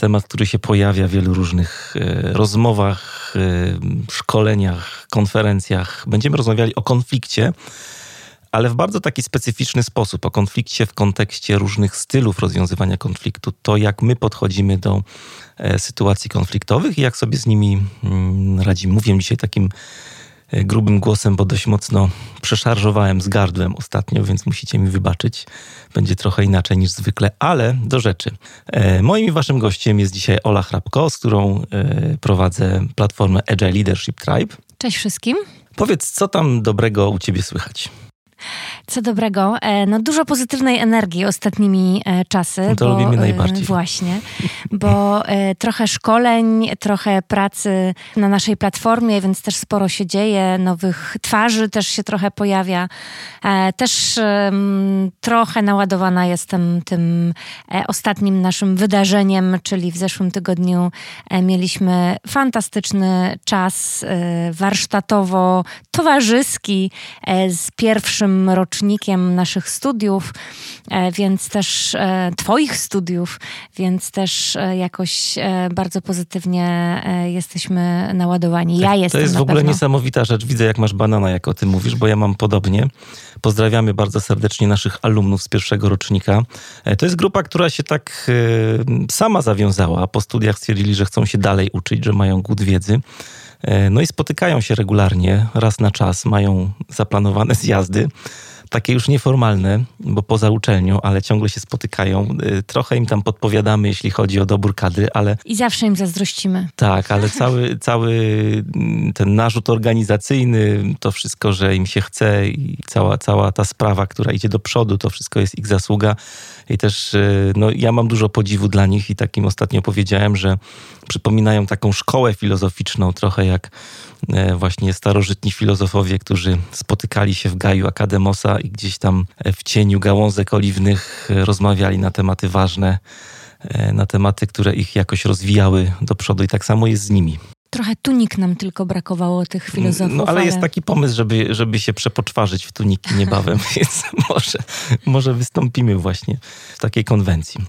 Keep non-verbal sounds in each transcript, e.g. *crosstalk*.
temat, który się pojawia w wielu różnych e, rozmowach, e, szkoleniach, konferencjach. Będziemy rozmawiali o konflikcie, ale w bardzo taki specyficzny sposób, o konflikcie w kontekście różnych stylów rozwiązywania konfliktu, to jak my podchodzimy do e, sytuacji konfliktowych i jak sobie z nimi mm, radzimy. Mówię dzisiaj takim grubym głosem, bo dość mocno przeszarżowałem z gardłem ostatnio, więc musicie mi wybaczyć. Będzie trochę inaczej niż zwykle, ale do rzeczy. E, moim i waszym gościem jest dzisiaj Ola Hrabko, z którą e, prowadzę platformę Agile Leadership Tribe. Cześć wszystkim. Powiedz, co tam dobrego u ciebie słychać? Co dobrego. E, no dużo pozytywnej energii ostatnimi e, czasy. No to bo, lubimy najbardziej. Właśnie, *laughs* bo e, trochę szkoleń, trochę pracy na naszej platformie, więc też sporo się dzieje, nowych twarzy też się trochę pojawia. Też trochę naładowana jestem tym ostatnim naszym wydarzeniem, czyli w zeszłym tygodniu mieliśmy fantastyczny czas warsztatowo-towarzyski z pierwszym pierwszym rocznikiem naszych studiów, e, więc też e, Twoich studiów, więc też e, jakoś bardzo pozytywnie jesteśmy naładowani. Ja jestem. To jest w ogóle pewno. niesamowita rzecz. Widzę, jak masz banana, jak o tym mówisz, bo ja mam podobnie. Pozdrawiamy bardzo serdecznie naszych alumnów z pierwszego rocznika. To jest grupa, która się tak sama zawiązała. Po studiach stwierdzili, że chcą się dalej uczyć, że mają głód wiedzy. No i spotykają się regularnie, raz na czas, mają zaplanowane *laughs* zjazdy takie już nieformalne, bo poza uczelnią, ale ciągle się spotykają. Y, trochę im tam podpowiadamy, jeśli chodzi o dobór kadry, ale... I zawsze im zazdrościmy. Tak, ale cały, *laughs* cały mm, ten narzut organizacyjny, to wszystko, że im się chce i cała, cała ta sprawa, która idzie do przodu, to wszystko jest ich zasługa. I też y, no, ja mam dużo podziwu dla nich i takim ostatnio powiedziałem, że przypominają taką szkołę filozoficzną, trochę jak E, właśnie starożytni filozofowie, którzy spotykali się w Gaju Akademosa i gdzieś tam w cieniu gałązek oliwnych rozmawiali na tematy ważne, e, na tematy, które ich jakoś rozwijały do przodu i tak samo jest z nimi. Trochę tunik nam tylko brakowało tych filozofów. No ale, ale, jest taki pomysł, żeby, żeby się przepoczwarzyć w tuniki niebawem, *laughs* więc może, może wystąpimy właśnie w takiej konwencji.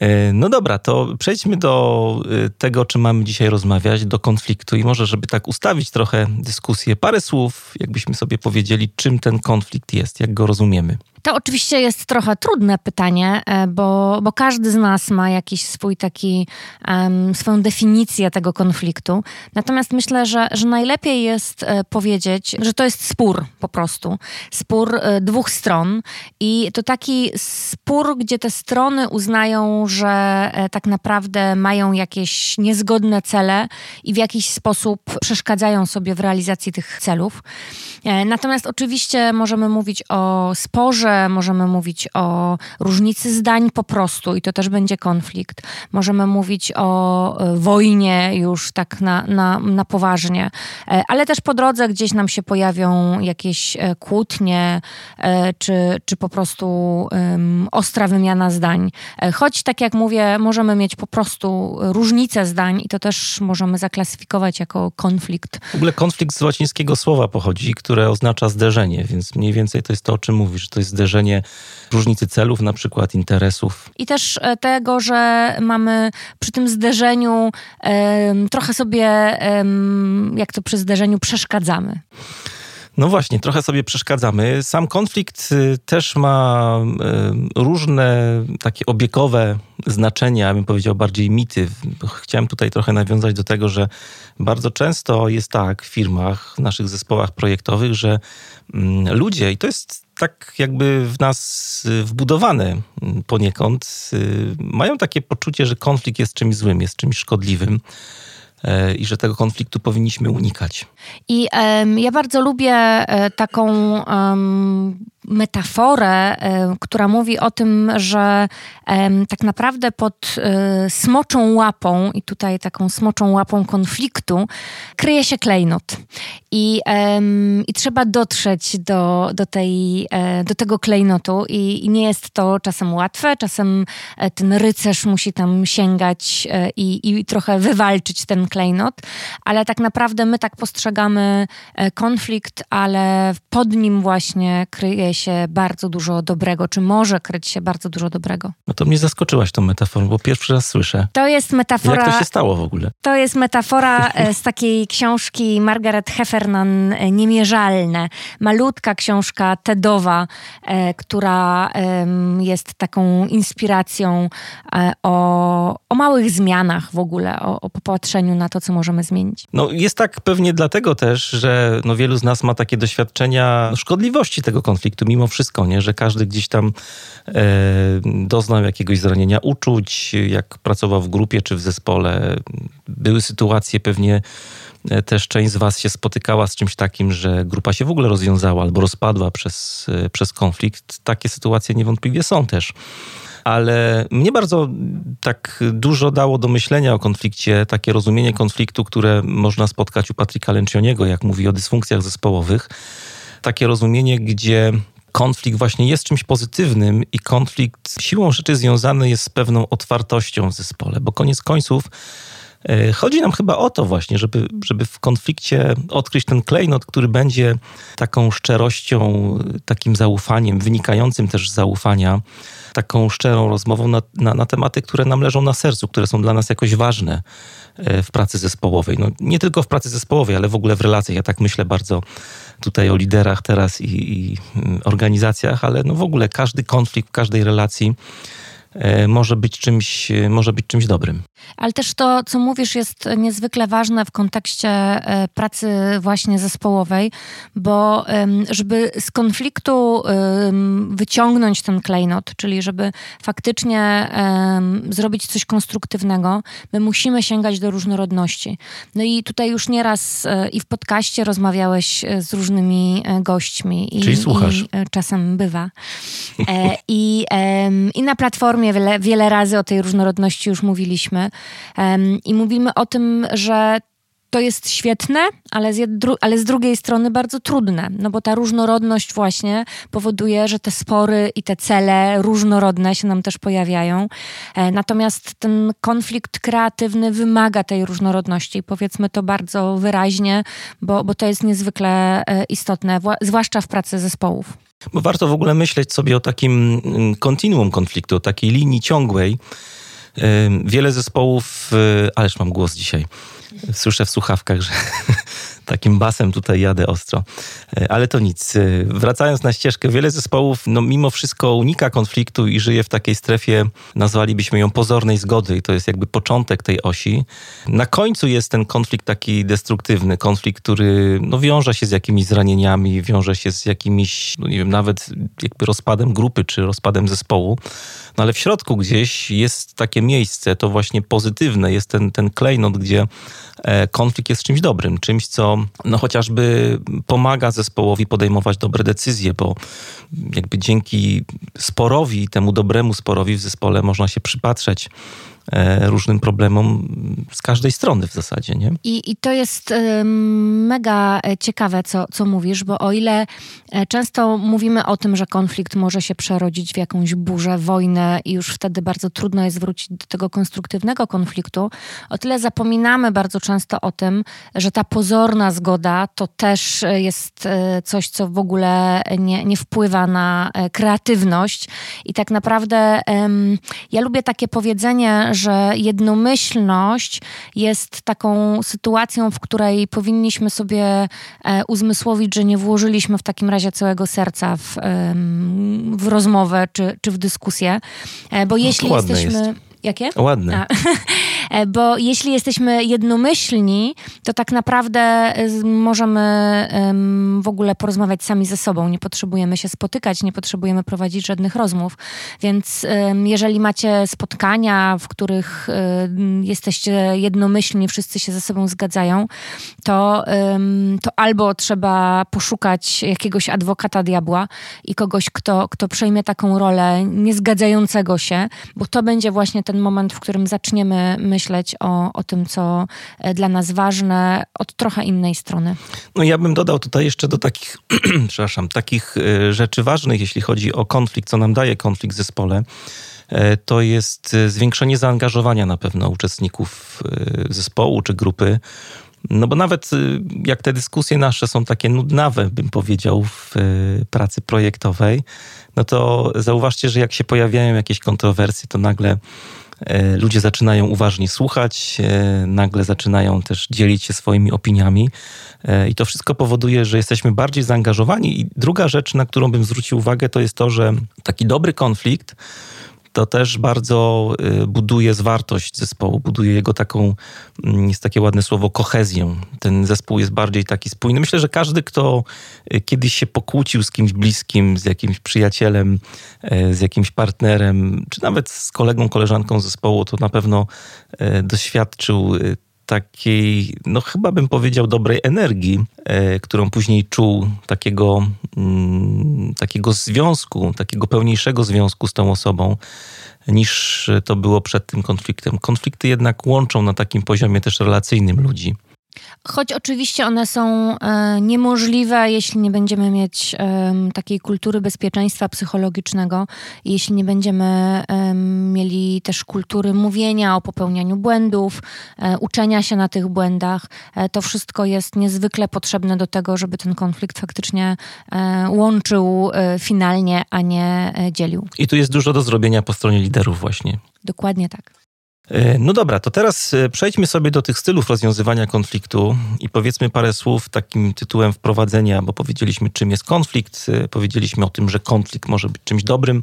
E, no dobra, to przejdźmy do e, tego, o czym mamy dzisiaj rozmawiać, do konfliktu i może, żeby tak ustawić trochę dyskusję, parę słów, jakbyśmy sobie powiedzieli, czym ten konflikt jest, jak go rozumiemy. To oczywiście jest trochę trudne pytanie, e, bo, bo każdy z nas ma jakiś swój taki, um, swoją definicję tego konfliktu. Natomiast myślę, że, że najlepiej jest e, powiedzieć, że to jest spór po prostu. Spór e, dwóch stron i to taki spór, gdzie te strony uznają, że tak naprawdę mają jakieś niezgodne cele i w jakiś sposób przeszkadzają sobie w realizacji tych celów. Natomiast oczywiście możemy mówić o sporze, możemy mówić o różnicy zdań po prostu i to też będzie konflikt. Możemy mówić o e, wojnie już tak na, na, na poważnie, e, ale też po drodze gdzieś nam się pojawią jakieś e, kłótnie czy, czy po prostu um, ostra wymiana zdań. Choć tak jak mówię, możemy mieć po prostu różnice zdań i to też możemy zaklasyfikować jako konflikt. W ogóle konflikt z łacińskiego słowa pochodzi, które oznacza zderzenie, więc mniej więcej to jest to, o czym mówisz, to jest zderzenie różnicy celów, na przykład interesów. I też e, tego, że mamy przy tym zderzeniu um, trochę sobie, um, jak to przy zderzeniu, przeszkadzamy. No właśnie, trochę sobie przeszkadzamy. Sam konflikt y, też ma różne takie obiekowe znaczenia, bym powiedział bardziej mity. Chciałem tutaj trochę nawiązać do tego, że bardzo często jest tak w firmach, w naszych zespołach projektowych, że mm, ludzie, i to jest tak jakby w nas y, wbudowane poniekąd, mają takie poczucie, że konflikt jest czymś złym, jest czymś szkodliwym. E, i że tego konfliktu powinniśmy unikać. I um, ja bardzo lubię e, taką um, metaforę, która mówi o tym, że tak naprawdę pod smoczą łapą, i tutaj taką smoczą łapą konfliktu, kryje się klejnot. I, i trzeba dotrzeć do, do, tej, do tego klejnotu, i, i nie jest to czasem łatwe, czasem ten rycerz musi tam sięgać i, i trochę wywalczyć ten klejnot, ale tak naprawdę my tak postrzegamy e, konflikt, ale pod nim właśnie kryje się bardzo dużo dobrego, czy może kryć się bardzo dużo dobrego. No to mnie zaskoczyłaś tą metaforą, bo pierwszy raz słyszę. To jest metafora... Jak to się stało w ogóle? To jest metafora e, z takiej książki Margaret Heffernan e, Niemierzalne. Malutka książka TEDowa, która jest taką inspiracją o, o małych zmianach w ogóle, o, o popatrzeniu na to, co możemy zmienić. No jest tak pewnie dlatego też, że no, wielu z nas ma takie doświadczenia szkodliwości tego konfliktu mimo wszystko, nie? że każdy gdzieś tam e, doznał jakiegoś zranienia uczuć, jak pracował w grupie czy w zespole. Były sytuacje pewnie e, też część z Was się spotykała z czymś takim, że grupa się w ogóle rozwiązała albo rozpadła przez, e, przez konflikt. Takie sytuacje niewątpliwie są też ale mnie bardzo tak dużo dało do myślenia o konflikcie, takie rozumienie konfliktu, które można spotkać u Patryka Lencioniego, jak mówi o dysfunkcjach zespołowych. Takie rozumienie, gdzie konflikt właśnie jest czymś pozytywnym i konflikt siłą rzeczy związany jest z pewną otwartością w zespole, bo koniec końców e, Chodzi nam chyba o to właśnie, żeby, żeby w konflikcie odkryć ten klejnot, który będzie taką szczerością, takim zaufaniem, wynikającym też z zaufania, taką szczerą rozmową na, na, na, tematy, które nam leżą na sercu, które są dla nas jakoś ważne e, w pracy zespołowej. No, nie tylko w pracy zespołowej, ale w ogóle w relacjach. Ja tak myślę bardzo tutaj o liderach teraz i, i mm, organizacjach, ale no w ogóle każdy konflikt w każdej relacji E, może być czymś, e, może być czymś dobrym. Ale też to, co mówisz, jest niezwykle ważne w kontekście e, pracy właśnie zespołowej, bo żeby z konfliktu wyciągnąć ten klejnot, czyli żeby faktycznie zrobić coś konstruktywnego, my musimy sięgać do różnorodności. No i tutaj już nieraz i w podcaście rozmawiałeś z różnymi gośćmi. Czyli i, słuchasz. I czasem bywa. I, I na platformie wiele, wiele razy o tej różnorodności już mówiliśmy. I mówimy o tym, że to jest świetne, ale z, ale z, drugiej strony bardzo trudne, no bo ta różnorodność właśnie powoduje, że te spory i te cele różnorodne się nam też pojawiają. E, natomiast ten konflikt kreatywny wymaga tej różnorodności, powiedzmy to bardzo wyraźnie, bo, bo to jest niezwykle e, istotne, zwłaszcza w pracy zespołów. Bo warto w ogóle myśleć sobie o takim mm, kontinuum konfliktu, o takiej linii ciągłej. Wiele zespołów, y, ależ mam głos dzisiaj, słyszę w słuchawkach, że *laughs* takim basem tutaj jadę ostro. E, ale to nic. E, wracając na ścieżkę, wiele zespołów no, mimo wszystko unika konfliktu i żyje w takiej strefie, nazwalibyśmy ją pozornej zgody i to jest jakby początek tej osi. Na końcu jest ten konflikt taki destruktywny, konflikt, który no, wiąże się z jakimiś zranieniami, wiąże się z jakimiś, no nie wiem, nawet jakby rozpadem grupy czy rozpadem zespołu. No ale w środku gdzieś jest takie miejsce, to właśnie pozytywne, jest ten, ten klejnot, gdzie e, konflikt jest czymś dobrym, czymś, co no, chociażby pomaga zespołowi podejmować dobre decyzje, bo jakby dzięki sporowi, temu dobremu sporowi w zespole można się przypatrzeć różnym problemom z każdej strony w zasadzie. Nie? I, i to jest mega e, ciekawe, co, co mówisz, bo o ile e, często mówimy o tym, że konflikt może się przerodzić w jakąś burzę, wojnę i już wtedy bardzo trudno jest wrócić do tego konstruktywnego konfliktu, o tyle zapominamy bardzo często o tym, że ta pozorna zgoda to też jest coś, co w ogóle nie, nie wpływa na kreatywność i tak naprawdę ja lubię takie powiedzenie, że jednomyślność jest taką sytuacją, w której powinniśmy sobie e, uzmysłowić, że nie włożyliśmy w takim razie całego serca w, w rozmowę czy, czy w dyskusję. E, bo no, jeśli jesteśmy. Jest. Jakie? Ładne. *laughs* bo jeśli jesteśmy jednomyślni, to tak naprawdę możemy w ogóle porozmawiać sami ze sobą. Nie potrzebujemy się spotykać, nie potrzebujemy prowadzić żadnych rozmów. Więc jeżeli macie spotkania, w których jesteście jednomyślni, wszyscy się ze sobą zgadzają, to, to albo trzeba poszukać jakiegoś adwokata diabła i kogoś, kto, kto przejmie taką rolę niezgadzającego się, bo to będzie właśnie ten moment, w którym zaczniemy myśleć o, o tym, co e, dla nas ważne, od trochę innej strony. No ja bym dodał tutaj jeszcze do takich, *clears throat* przepraszam, takich e, rzeczy ważnych, jeśli chodzi o konflikt, co nam daje konflikt w zespole e, to jest zwiększenie zaangażowania na pewno uczestników zespołu czy grupy. No bo nawet jak te dyskusje nasze są takie nudnawe, bym powiedział, w pracy projektowej, no to zauważcie, że jak się pojawiają jakieś kontrowersje, to nagle ludzie zaczynają uważnie słuchać, e, nagle zaczynają też dzielić się swoimi opiniami e, i to wszystko powoduje, że jesteśmy bardziej zaangażowani. I druga rzecz, na którą bym zwrócił uwagę, to jest to, że taki dobry konflikt to też bardzo y, buduje zwartość zespołu, buduje jego taką, mm, jest takie ładne słowo, kohezję. Ten zespół jest bardziej taki spójny. Myślę, że każdy, kto y, kiedyś się pokłócił z kimś bliskim, z jakimś przyjacielem, y, z jakimś partnerem, czy nawet z kolegą, koleżanką zespołu, to na pewno doświadczył takiej, no chyba bym powiedział, dobrej energii, e, którą później czuł, takiego, mm, takiego związku, takiego pełniejszego związku z tą osobą, niż to było przed tym konfliktem. Konflikty jednak łączą na takim poziomie też relacyjnym ludzi. Choć oczywiście one są e, niemożliwe, jeśli nie będziemy mieć e, takiej kultury bezpieczeństwa psychologicznego, jeśli nie będziemy e, mieli też kultury mówienia o popełnianiu błędów, e, uczenia się na tych błędach, e, to wszystko jest niezwykle potrzebne do tego, żeby ten konflikt faktycznie e, łączył finalnie, a nie dzielił. I tu jest dużo do zrobienia po stronie liderów, właśnie. Dokładnie tak. E, no dobra, to teraz e, przejdźmy sobie do tych stylów rozwiązywania konfliktu i powiedzmy parę słów takim tytułem wprowadzenia, bo powiedzieliśmy, czym jest konflikt, e, powiedzieliśmy o tym, że konflikt może być czymś dobrym,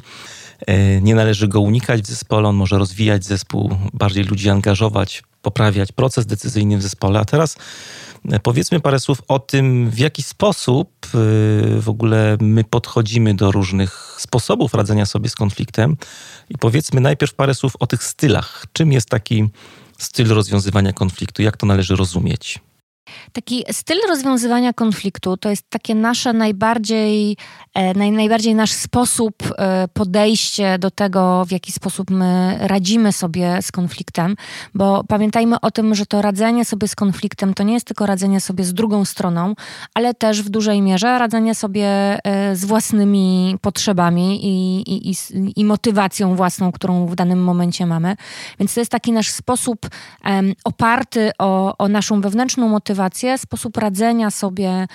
nie należy go unikać w zespole, on może rozwijać zespół, bardziej ludzi angażować, poprawiać proces decyzyjny w zespole. A teraz powiedzmy parę słów o tym, w jaki sposób w ogóle my podchodzimy do różnych sposobów radzenia sobie z konfliktem i powiedzmy najpierw parę słów o tych stylach. Czym jest taki styl rozwiązywania konfliktu? Jak to należy rozumieć? Taki styl rozwiązywania konfliktu to jest takie nasze najbardziej, e, naj, najbardziej nasz sposób e, podejście do tego, w jaki sposób my radzimy sobie z konfliktem, bo pamiętajmy o tym, że to radzenie sobie z konfliktem to nie jest tylko radzenie sobie z drugą stroną, ale też w dużej mierze radzenie sobie e, z własnymi potrzebami i, i, i, i motywacją własną, którą w danym momencie mamy. Więc to jest taki nasz sposób um, oparty o, o naszą wewnętrzną motywację, sytuację, sposób radzenia sobie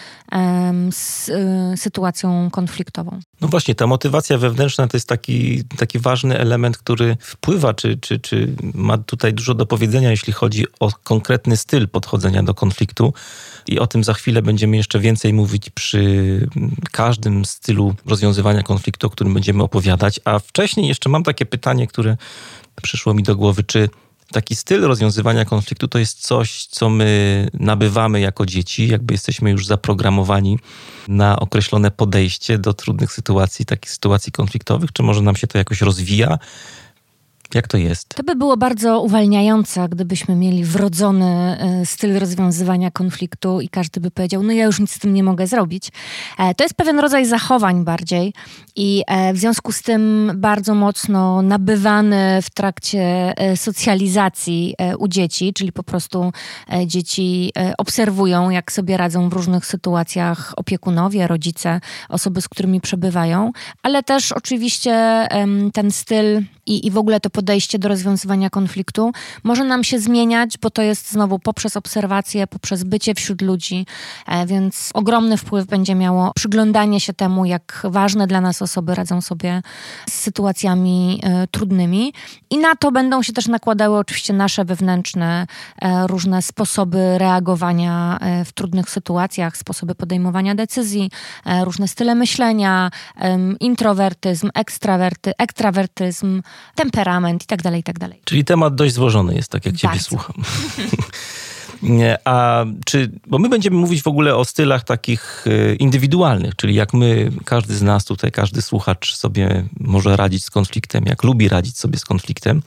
z y, sytuacją konfliktową. No właśnie, ta motywacja wewnętrzna to jest taki, taki ważny element, który wpływa, czy, czy, czy ma tutaj dużo do powiedzenia, jeśli chodzi o konkretny styl podchodzenia do konfliktu. I o tym za chwilę będziemy jeszcze więcej mówić przy każdym stylu rozwiązywania konfliktu, o którym będziemy opowiadać. A wcześniej jeszcze mam takie pytanie, które przyszło mi do głowy, czy taki styl rozwiązywania konfliktu to jest coś, co my nabywamy jako dzieci, jakby jesteśmy już zaprogramowani na określone podejście do trudnych sytuacji, takich sytuacji konfliktowych, czy może nam się to jakoś rozwija? Jak to jest? To by było bardzo uwalniające, gdybyśmy mieli wrodzony e, styl rozwiązywania konfliktu i każdy by powiedział, no ja już nic z tym nie mogę zrobić. E, to jest pewien rodzaj zachowań bardziej i e, w związku z tym bardzo mocno nabywany w trakcie socjalizacji u dzieci, czyli po prostu dzieci obserwują, jak sobie radzą w różnych sytuacjach opiekunowie, rodzice, osoby, z którymi przebywają, ale też oczywiście ten styl i, i w ogóle to podejście do rozwiązywania konfliktu może nam się zmieniać, bo to jest znowu poprzez obserwacje, poprzez bycie wśród ludzi, e, więc ogromny wpływ będzie miało przyglądanie się temu, jak ważne dla nas osoby radzą sobie z sytuacjami e, trudnymi. I na to będą się też nakładały oczywiście nasze wewnętrzne e, różne sposoby reagowania w trudnych sytuacjach, sposoby podejmowania decyzji, różne style myślenia, introwertyzm, ekstrawerty, ekstrawertyzm, temperament itd., tak itd. Tak Czyli temat dość złożony jest, tak jak Bardzo. ciebie słucham. *laughs* A czy, bo my będziemy mówić w ogóle o stylach takich e, indywidualnych, czyli jak my, każdy z nas tutaj, każdy słuchacz sobie może radzić z konfliktem, jak lubi radzić sobie z konfliktem,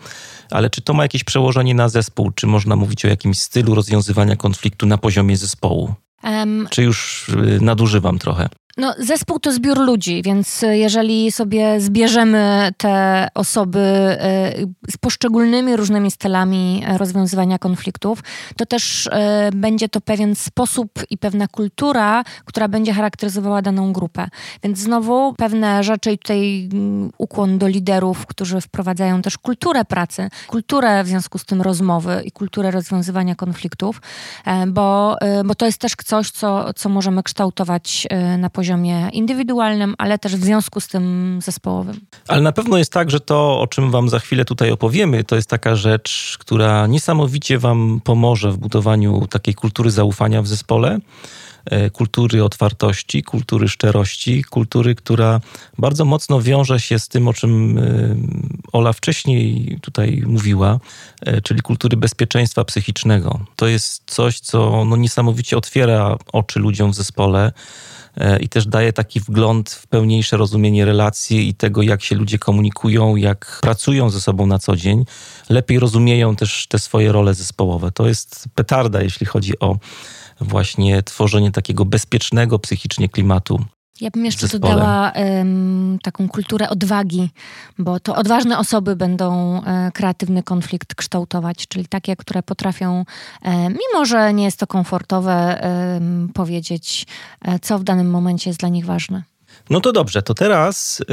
ale czy to ma jakieś przełożenie na zespół? Czy można mówić o jakimś stylu rozwiązywania konfliktu na poziomie zespołu? Um, czy już e, nadużywam trochę? No, zespół to zbiór ludzi, więc jeżeli sobie zbierzemy te osoby e, z poszczególnymi różnymi stylami rozwiązywania konfliktów, to też e, będzie to pewien sposób i pewna kultura, która będzie charakteryzowała daną grupę. Więc znowu pewne rzeczy i tutaj mm, ukłon do liderów, którzy wprowadzają też kulturę pracy, kulturę w związku z tym rozmowy i kulturę rozwiązywania konfliktów, e, bo, bo to jest też coś, co, co możemy kształtować na poziomie poziomie indywidualnym, ale też w związku z tym zespołowym. Ale na pewno jest tak, że to, o czym Wam za chwilę tutaj opowiemy, to jest taka rzecz, która niesamowicie Wam pomoże w budowaniu takiej kultury zaufania w zespole e, kultury otwartości, kultury szczerości, kultury, która bardzo mocno wiąże się z tym, o czym e, Ola wcześniej tutaj mówiła, e, czyli kultury bezpieczeństwa psychicznego. To jest coś, co no, niesamowicie otwiera oczy ludziom w zespole i też daje taki wgląd w pełniejsze rozumienie relacji i tego, jak się ludzie komunikują, jak pracują ze sobą na co dzień. Lepiej rozumieją też te swoje role zespołowe. To jest petarda, jeśli chodzi o właśnie tworzenie takiego bezpiecznego psychicznie klimatu ja bym jeszcze dodała um, taką kulturę odwagi, bo to odważne osoby będą e, kreatywny konflikt kształtować, czyli takie, które potrafią, e, mimo że nie jest to komfortowe, e, powiedzieć, co w danym momencie jest dla nich ważne. No to dobrze, to teraz y,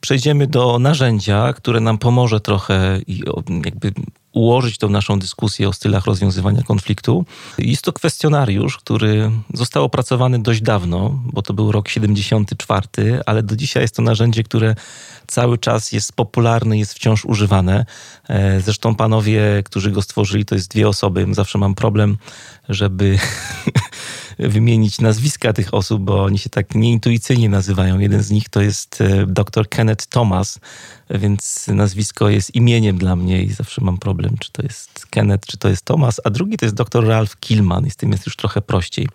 przejdziemy do narzędzia, które nam pomoże trochę i jakby ułożyć tą naszą dyskusję o stylach rozwiązywania konfliktu. Jest to kwestionariusz, który został opracowany dość dawno, bo to był rok 74, ale do dzisiaj jest to narzędzie, które cały czas jest popularne, jest wciąż używane. E, zresztą panowie, którzy go stworzyli, to jest dwie osoby. Zawsze mam problem, żeby *laughs* wymienić nazwiska tych osób, bo oni się tak nieintuicyjnie nazywają. Jeden z nich to jest e, dr Kenneth Thomas, więc nazwisko jest imieniem dla mnie i zawsze mam problem, czy to jest Kenneth, czy to jest Thomas, a drugi to jest dr Ralph Killman i z tym jest już trochę prościej.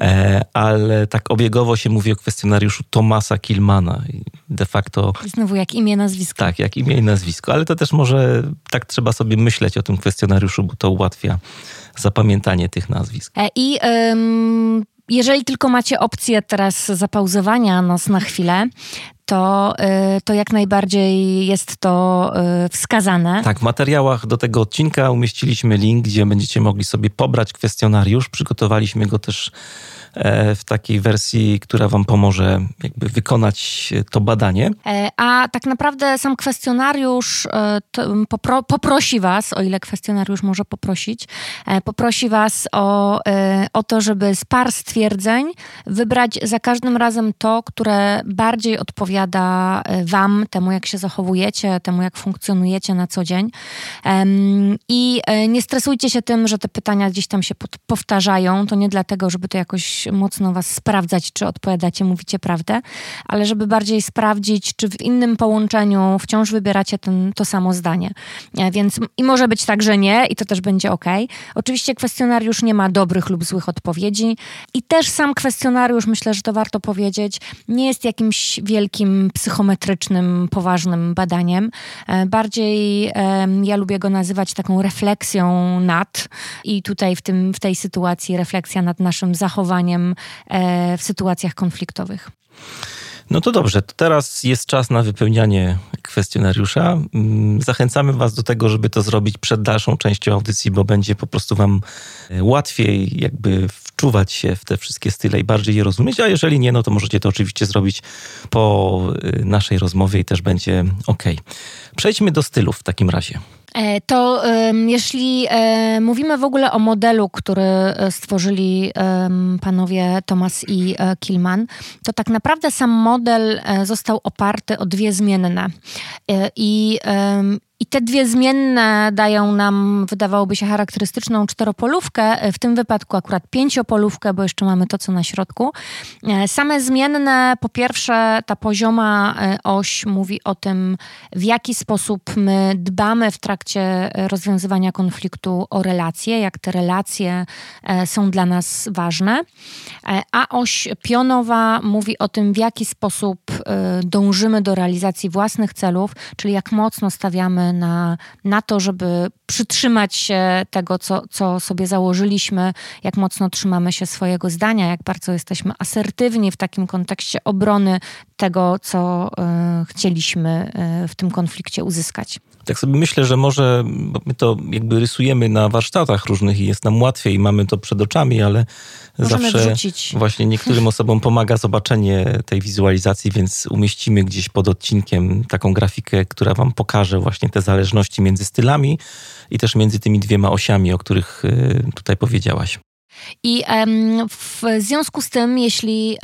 E, ale tak obiegowo się mówi o kwestionariuszu Thomasa Killmana. De facto... Znowu jak imię, nazwisko. Tak, jak imię i nazwisko, ale to też może tak trzeba sobie myśleć o tym kwestionariuszu, bo to ułatwia zapamiętanie tych nazwisk. E, I ym, jeżeli tylko macie opcję teraz zapauzowania nas na chwilę, to, y, to jak najbardziej jest to y, wskazane. Tak, w materiałach do tego odcinka umieściliśmy link, gdzie będziecie mogli sobie pobrać kwestionariusz. Przygotowaliśmy go też E, w takiej wersji, która Wam pomoże jakby wykonać to badanie. E, a tak naprawdę sam kwestionariusz e, popro, poprosi Was, o ile kwestionariusz może poprosić, poprosi Was o, o to, żeby z par stwierdzeń wybrać za każdym razem to, które bardziej odpowiada Wam, temu jak się zachowujecie, temu jak funkcjonujecie na co dzień. I nie stresujcie się tym, że te pytania gdzieś tam się powtarzają. To nie dlatego, żeby to jakoś mocno was sprawdzać, czy odpowiadacie, mówicie prawdę, ale żeby bardziej sprawdzić, czy w innym połączeniu wciąż wybieracie ten, to samo zdanie. E, więc i może być tak, że nie, i to też będzie ok. Oczywiście kwestionariusz nie ma dobrych lub złych odpowiedzi, i też sam kwestionariusz, myślę, że to warto powiedzieć, nie jest jakimś wielkim psychometrycznym, poważnym badaniem. E, bardziej ja lubię go nazywać taką refleksją nad, i tutaj w, tym, w tej sytuacji refleksja nad naszym zachowaniem E, w sytuacjach konfliktowych. No to dobrze, to teraz jest czas na wypełnianie kwestionariusza. Mm, zachęcamy Was do tego, żeby to zrobić przed dalszą częścią audycji, bo będzie po prostu Wam e, łatwiej jakby wczuwać się w te wszystkie style i bardziej je rozumieć, a jeżeli nie, no to możecie to oczywiście zrobić po e, naszej rozmowie i też będzie ok. Przejdźmy do stylów w takim razie. E, to jeśli e, mówimy w ogóle o modelu, który e, stworzyli panowie Thomas i Kilman, to tak naprawdę sam model został oparty o dwie zmienne. I I te dwie zmienne dają nam, wydawałoby się, charakterystyczną czteropolówkę, w tym wypadku akurat pięciopolówkę, bo jeszcze mamy to, co na środku. E, same zmienne, po pierwsze, ta pozioma e, oś mówi o tym, w jaki sposób my dbamy w trakcie rozwiązywania konfliktu o relacje, jak te relacje e, są dla nas ważne. A oś pionowa mówi o tym, w jaki sposób dążymy do realizacji własnych celów, czyli jak mocno stawiamy na, na to, żeby przytrzymać się tego, co, co sobie założyliśmy, jak mocno trzymamy się swojego zdania, jak bardzo jesteśmy asertywni w takim kontekście obrony tego, co y, chcieliśmy y, w tym konflikcie uzyskać. Tak sobie myślę, że może, bo my to jakby rysujemy na warsztatach różnych i jest nam łatwiej, mamy to przed oczami, ale Możemy zawsze wrzucić. właśnie niektórym *laughs* osobom pomaga zobaczenie tej wizualizacji, więc umieścimy gdzieś pod odcinkiem taką grafikę, która wam pokaże właśnie te zależności między stylami i też między tymi dwiema osiami, o których y, tutaj powiedziałaś. I w związku z tym, jeśli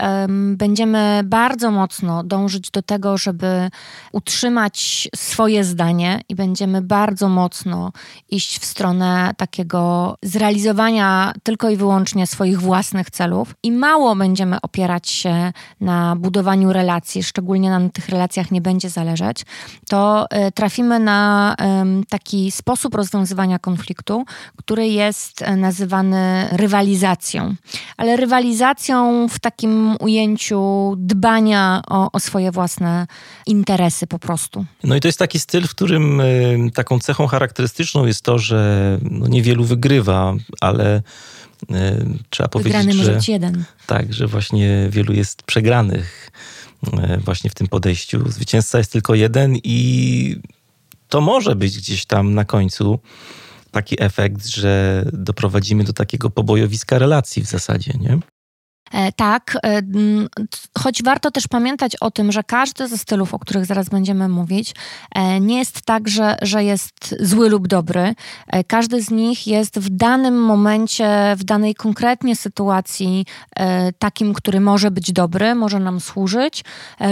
będziemy bardzo mocno dążyć do tego, żeby utrzymać swoje zdanie i będziemy bardzo mocno iść w stronę takiego zrealizowania tylko i wyłącznie swoich własnych celów i mało będziemy opierać się na budowaniu relacji, szczególnie na tych relacjach nie będzie zależeć, to y, trafimy na taki sposób rozwiązywania konfliktu, który jest e, nazywany rywalizacją rywalizacją, ale rywalizacją w takim ujęciu dbania o, o swoje własne interesy po prostu. No i to jest taki styl, w którym y, taką cechą charakterystyczną jest to, że no niewielu wygrywa, ale y, trzeba powiedzieć, Wygrany może być jeden. Tak, że właśnie wielu jest przegranych y, właśnie w tym podejściu. Zwycięzca jest tylko jeden i to może być gdzieś tam na końcu taki efekt, że doprowadzimy do takiego pobojowiska relacji w zasadzie, nie? E, tak, e, choć warto też pamiętać o tym, że każdy ze stylów, o których zaraz będziemy mówić, e, nie jest tak, że, że jest zły lub dobry. Każdy z nich jest w danym momencie, w danej konkretnie sytuacji takim, który może być dobry, może nam służyć,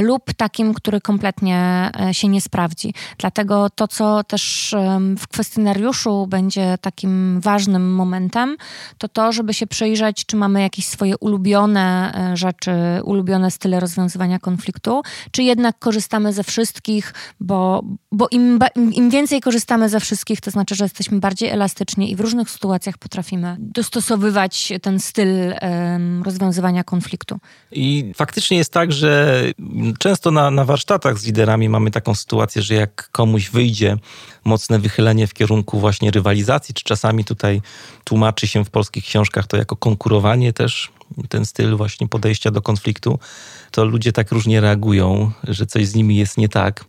lub takim, który kompletnie się nie sprawdzi. Dlatego to, co też w kwestionariuszu będzie takim ważnym momentem, to to, żeby się przyjrzeć, czy mamy jakieś swoje ulubione ulubione e, rzeczy, ulubione style rozwiązywania konfliktu, czy jednak korzystamy ze wszystkich, bo, bo im, im więcej korzystamy ze wszystkich, to znaczy, że jesteśmy bardziej elastyczni i w różnych sytuacjach potrafimy dostosowywać ten styl rozwiązywania konfliktu. I faktycznie jest tak, że często na, na warsztatach z liderami mamy taką sytuację, że jak komuś wyjdzie mocne wychylenie w kierunku właśnie rywalizacji, czy czasami tutaj tłumaczy się w polskich książkach to jako konkurowanie też, ten styl właśnie podejścia do konfliktu, to ludzie tak różnie reagują, że coś z nimi jest nie tak.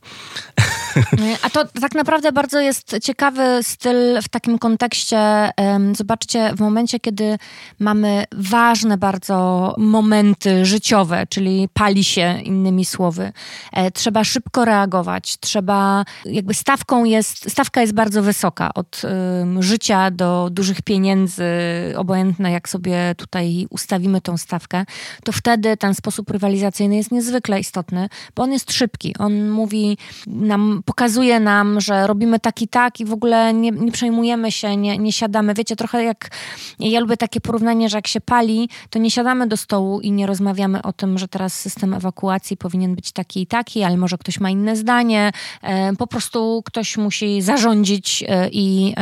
A to tak naprawdę bardzo jest ciekawy styl w takim kontekście. Zobaczcie, w momencie, kiedy mamy ważne bardzo momenty życiowe, czyli pali się innymi słowy, e, trzeba szybko reagować, trzeba, jakby stawką jest, stawka jest bardzo wysoka, od życia do dużych pieniędzy, obojętne jak sobie tutaj ustawimy tą stawkę, to wtedy ten sposób rywalizacyjny jest niezwykle istotny, bo on jest szybki. On mówi nam pokazuje nam, że robimy tak i tak i w ogóle nie, nie przejmujemy się, nie, nie siadamy. Wiecie, trochę jak, ja lubię takie porównanie, że jak się pali, to nie siadamy do stołu i nie rozmawiamy o tym, że teraz system ewakuacji powinien być taki i taki, ale może ktoś ma inne zdanie. E, po prostu ktoś musi zarządzić e, i,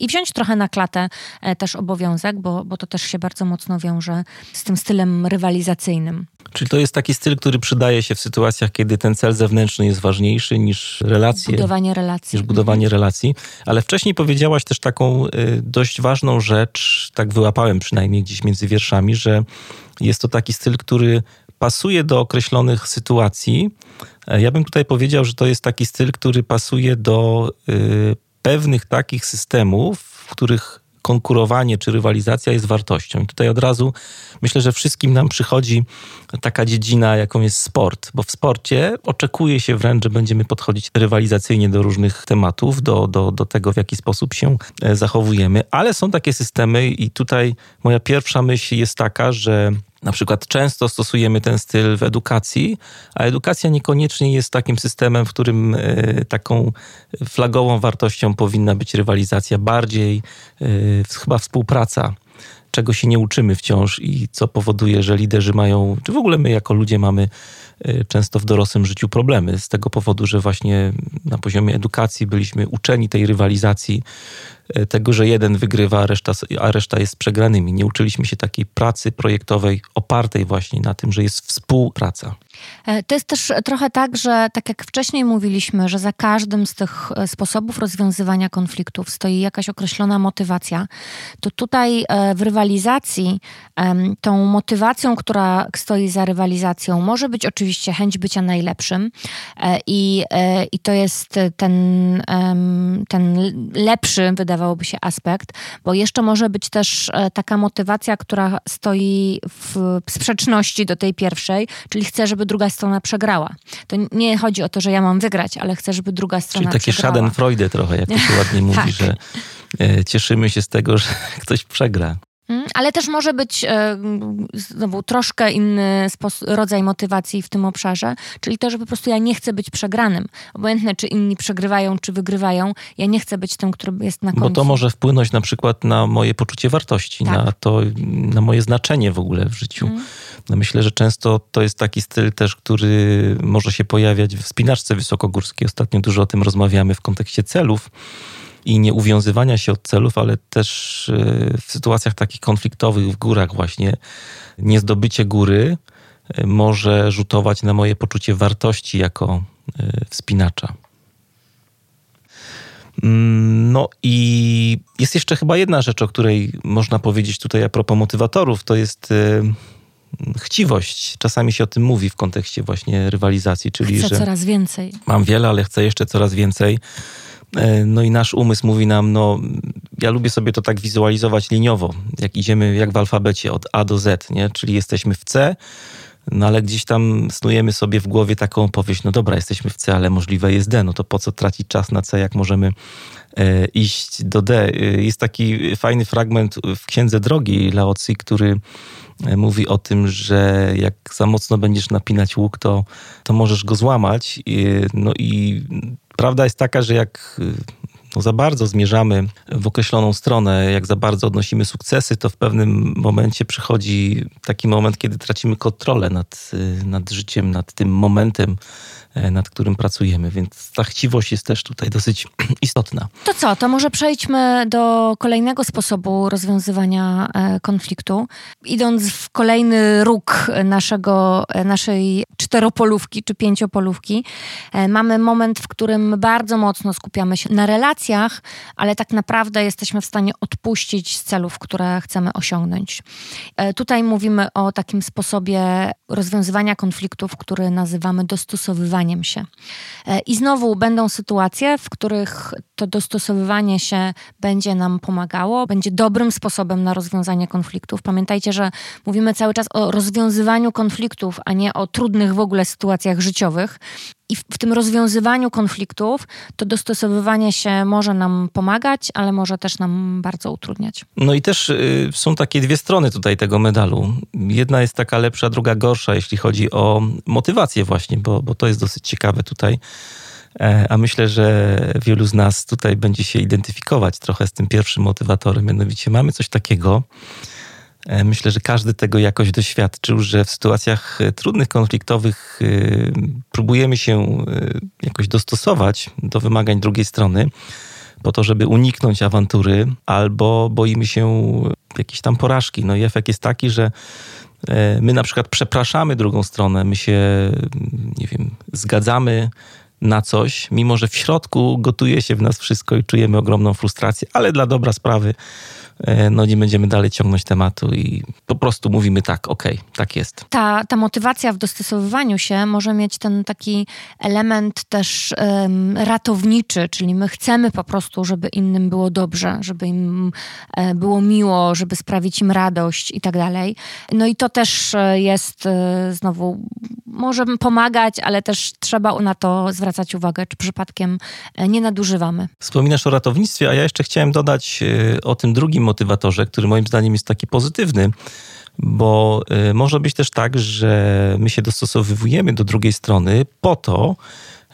i wziąć trochę na klatę e, też obowiązek, bo, bo to też się bardzo mocno wiąże z tym stylem rywalizacyjnym. Czyli to jest taki styl, który przydaje się w sytuacjach, kiedy ten cel zewnętrzny jest ważniejszy niż relacje. Budowanie relacji. Niż budowanie relacji. Ale wcześniej powiedziałaś też taką y, dość ważną rzecz, tak wyłapałem przynajmniej gdzieś między wierszami, że jest to taki styl, który pasuje do określonych sytuacji. E, ja bym tutaj powiedział, że to jest taki styl, który pasuje do y, pewnych takich systemów, w których konkurowanie czy rywalizacja jest wartością. I tutaj od razu myślę, że wszystkim nam przychodzi taka dziedzina, jaką jest sport, bo w sporcie oczekuje się wręcz, że będziemy podchodzić rywalizacyjnie do różnych tematów, do, do, do tego, w jaki sposób się e, zachowujemy, ale są takie systemy i tutaj moja pierwsza myśl jest taka, że Na przykład często stosujemy ten styl w edukacji, a edukacja niekoniecznie jest takim systemem, w którym e, taką flagową wartością powinna być rywalizacja, bardziej e, chyba współpraca czego się nie uczymy wciąż i co powoduje, że liderzy mają, czy w ogóle my jako ludzie mamy często w dorosłym życiu problemy z tego powodu, że właśnie na poziomie edukacji byliśmy uczeni tej rywalizacji, E, tego, że jeden wygrywa, a reszta, a reszta jest przegranymi. Nie uczyliśmy się takiej pracy projektowej opartej właśnie na tym, że jest współpraca. E, to jest też trochę tak, że tak jak wcześniej mówiliśmy, że za każdym z tych e, sposobów rozwiązywania konfliktów stoi jakaś określona motywacja, to tutaj w rywalizacji tą motywacją, która stoi za rywalizacją, może być oczywiście chęć bycia najlepszym i, i to jest ten, ten lepszy, wydawałoby się aspekt, bo jeszcze może być też e, taka motywacja, która stoi w sprzeczności do tej pierwszej, czyli chcę, żeby druga strona przegrała. To nie chodzi o to, że ja mam wygrać, ale chcę, żeby druga strona czyli takie przegrała. schadenfreude trochę, jak to się ładnie *laughs* mówi, tak. że e, cieszymy się z tego, że *laughs* ktoś przegra. Mm, ale też może być e, znowu troszkę inny rodzaj motywacji w tym obszarze, czyli to, że po prostu ja nie chcę być przegranym. Obojętne, czy inni przegrywają, czy wygrywają, ja nie chcę być tym, który jest na końcu. Bo to może wpłynąć na przykład na moje poczucie wartości, tak. na to, na moje znaczenie w ogóle w życiu. Mm. No myślę, że często to jest taki styl też, który może się pojawiać w spinaczce wysokogórskiej. Ostatnio dużo o tym rozmawiamy w kontekście celów i nie uwiązywania się od celów, ale też e, w sytuacjach takich konfliktowych w górach właśnie niezdobycie góry e, może rzutować na moje poczucie wartości jako e, wspinacza. Mm, no i jest jeszcze chyba jedna rzecz, o której można powiedzieć tutaj a propos motywatorów, to jest chciwość. Czasami się o tym mówi w kontekście właśnie rywalizacji, czyli chcę że coraz więcej. Mam wiele, ale chcę jeszcze coraz więcej. E, no i nasz umysł mówi nam, no ja lubię sobie to tak wizualizować liniowo, jak idziemy jak w alfabecie od A do Z, nie? czyli jesteśmy w C, no ale gdzieś tam snujemy sobie w głowie taką opowieść, no dobra, jesteśmy w C, ale możliwe jest D, no to po co tracić czas na C, jak możemy e, iść do D. E, jest taki fajny fragment w Księdze Drogi Laocji, który e, mówi o tym, że jak za mocno będziesz napinać łuk, to, to możesz go złamać. No i Prawda jest taka, że jak y, no, za bardzo zmierzamy w określoną stronę, jak za bardzo odnosimy sukcesy, to w pewnym momencie przychodzi taki moment, kiedy tracimy kontrolę nad, y, nad życiem, nad tym momentem, nad którym pracujemy, więc ta chciwość jest też tutaj dosyć *clears throat* istotna. To co, to może przejdźmy do kolejnego sposobu rozwiązywania e, konfliktu. Idąc w kolejny róg naszego, e, naszej czteropolówki czy pięciopolówki, mamy moment, w którym bardzo mocno skupiamy się na relacjach, ale tak naprawdę jesteśmy w stanie odpuścić z celów, które chcemy osiągnąć. Tutaj mówimy o takim sposobie rozwiązywania konfliktów, który nazywamy dostosowywaniem dostosowywaniem się. E, I znowu będą sytuacje, w których to dostosowywanie się będzie nam pomagało, będzie dobrym sposobem na rozwiązanie konfliktów. Pamiętajcie, że mówimy cały czas o rozwiązywaniu konfliktów, a nie o trudnych w ogóle sytuacjach życiowych. I w, w, tym rozwiązywaniu konfliktów to dostosowywanie się może nam pomagać, ale może też nam bardzo utrudniać. No i też y, są takie dwie strony tutaj tego medalu. Jedna jest taka lepsza, druga gorsza, jeśli chodzi o motywację właśnie, bo, bo to jest dosyć ciekawe tutaj. E, a myślę, że wielu z nas tutaj będzie się identyfikować trochę z tym pierwszym motywatorem. Mianowicie mamy coś takiego, myślę, że każdy tego jakoś doświadczył, że w sytuacjach e, trudnych, konfliktowych e, próbujemy się jakoś dostosować do wymagań drugiej strony, po to, żeby uniknąć awantury, albo boimy się jakiejś tam porażki. No i efekt jest taki, że my na przykład przepraszamy drugą stronę, my się, nie wiem, zgadzamy na coś, mimo że w środku gotuje się w nas wszystko i czujemy ogromną frustrację, ale dla dobra sprawy E, no nie będziemy dalej ciągnąć tematu i po prostu mówimy tak, okej, okay, tak jest. Ta, ta motywacja w dostosowywaniu się może mieć ten taki element też um, ratowniczy, czyli my chcemy po prostu, żeby innym było dobrze, żeby im e, było miło, żeby sprawić im radość i tak dalej. No i to też e, jest e, znowu, może pomagać, ale też trzeba na to zwracać uwagę, czy przypadkiem e, nie nadużywamy. Wspominasz o ratownictwie, a ja jeszcze chciałem dodać e, o tym drugim motywatorze, który moim zdaniem jest taki pozytywny, Bo y, może być też tak, że my się dostosowujemy do drugiej strony po to,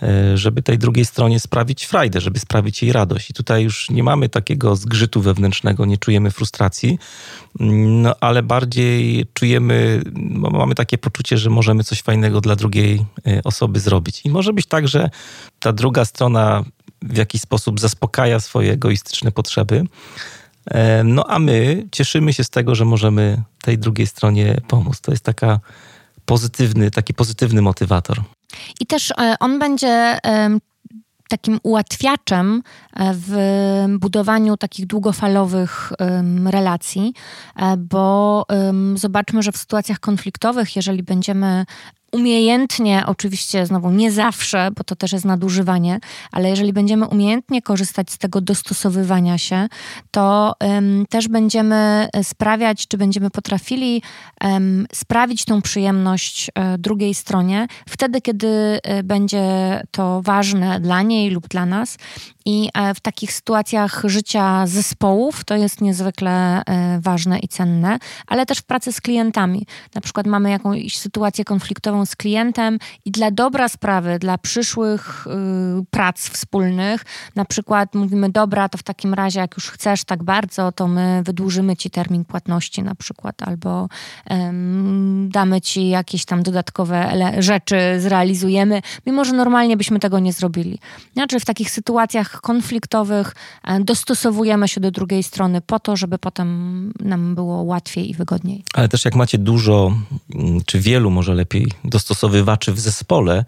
y, żeby tej drugiej stronie sprawić frajdę, żeby sprawić jej radość. I tutaj już nie mamy takiego zgrzytu wewnętrznego, nie czujemy frustracji, no ale bardziej czujemy, mamy takie poczucie, że możemy coś fajnego dla drugiej y, osoby zrobić. I może być tak, że ta druga strona w jakiś sposób zaspokaja swoje egoistyczne potrzeby, no a my cieszymy się z tego, że możemy tej drugiej stronie pomóc. To jest taka pozytywny, taki pozytywny motywator. I też e, on będzie takim ułatwiaczem e, w budowaniu takich długofalowych relacji, bo zobaczmy, że w sytuacjach konfliktowych, jeżeli będziemy umiejętnie, oczywiście znowu nie zawsze, bo to też jest nadużywanie, ale jeżeli będziemy umiejętnie korzystać z tego dostosowywania się, to um, też będziemy sprawiać, czy będziemy potrafili um, sprawić tą przyjemność um, drugiej stronie, wtedy, kiedy e, będzie to ważne dla niej lub dla nas. I w takich sytuacjach życia zespołów to jest niezwykle ważne i cenne, ale też w pracy z klientami. Na przykład mamy jakąś sytuację konfliktową z klientem i dla dobra sprawy, dla przyszłych y, prac wspólnych, na przykład mówimy, dobra, to w takim razie, jak już chcesz tak bardzo, to my wydłużymy ci termin płatności na przykład, albo damy ci jakieś tam dodatkowe rzeczy, zrealizujemy, mimo że normalnie byśmy tego nie zrobili. Znaczy w takich sytuacjach konfliktowych e, dostosowujemy się do drugiej strony po to, żeby potem nam było łatwiej i wygodniej. Ale też jak macie dużo, mm, czy wielu może lepiej dostosowywaczy w zespole,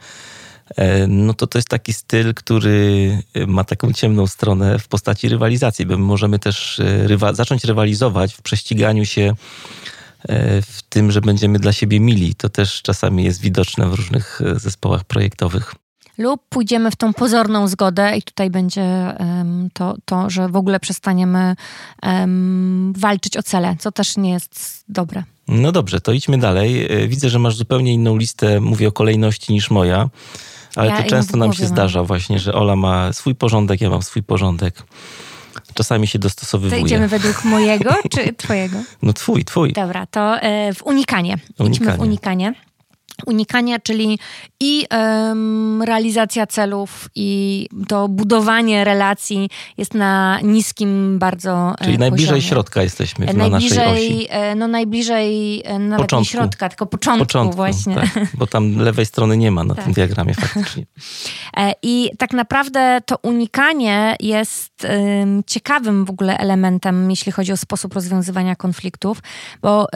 e, no to to jest taki styl, który ma taką ciemną stronę w postaci rywalizacji, bo my możemy też e, rywa zacząć rywalizować w prześciganiu się e, w tym, że będziemy dla siebie mili. To też czasami jest widoczne w różnych zespołach projektowych. Lub pójdziemy w tą pozorną zgodę i tutaj będzie to, to, że w ogóle przestaniemy walczyć o cele, co też nie jest dobre. No dobrze, to idźmy dalej. E, widzę, że masz zupełnie inną listę, mówię o kolejności niż moja, ale ja to często nam się zdarza właśnie, że Ola ma swój porządek, ja mam swój porządek. Czasami się dostosowywuje. To idziemy według mojego czy twojego? *laughs* No twój, twój. Dobra, to e, w unikanie. unikanie. Idźmy w unikanie unikania, czyli i realizacja celów, i to budowanie relacji jest na niskim bardzo Czyli najbliżej poziomie. środka jesteśmy w, najbliżej, na naszej osi. E, no najbliżej e, nawet początku. nie środka, tylko początku, początku właśnie. Tak, bo tam lewej strony nie ma na tak. tym diagramie faktycznie. *laughs* I tak naprawdę to unikanie jest ciekawym w ogóle elementem, jeśli chodzi o sposób rozwiązywania konfliktów, bo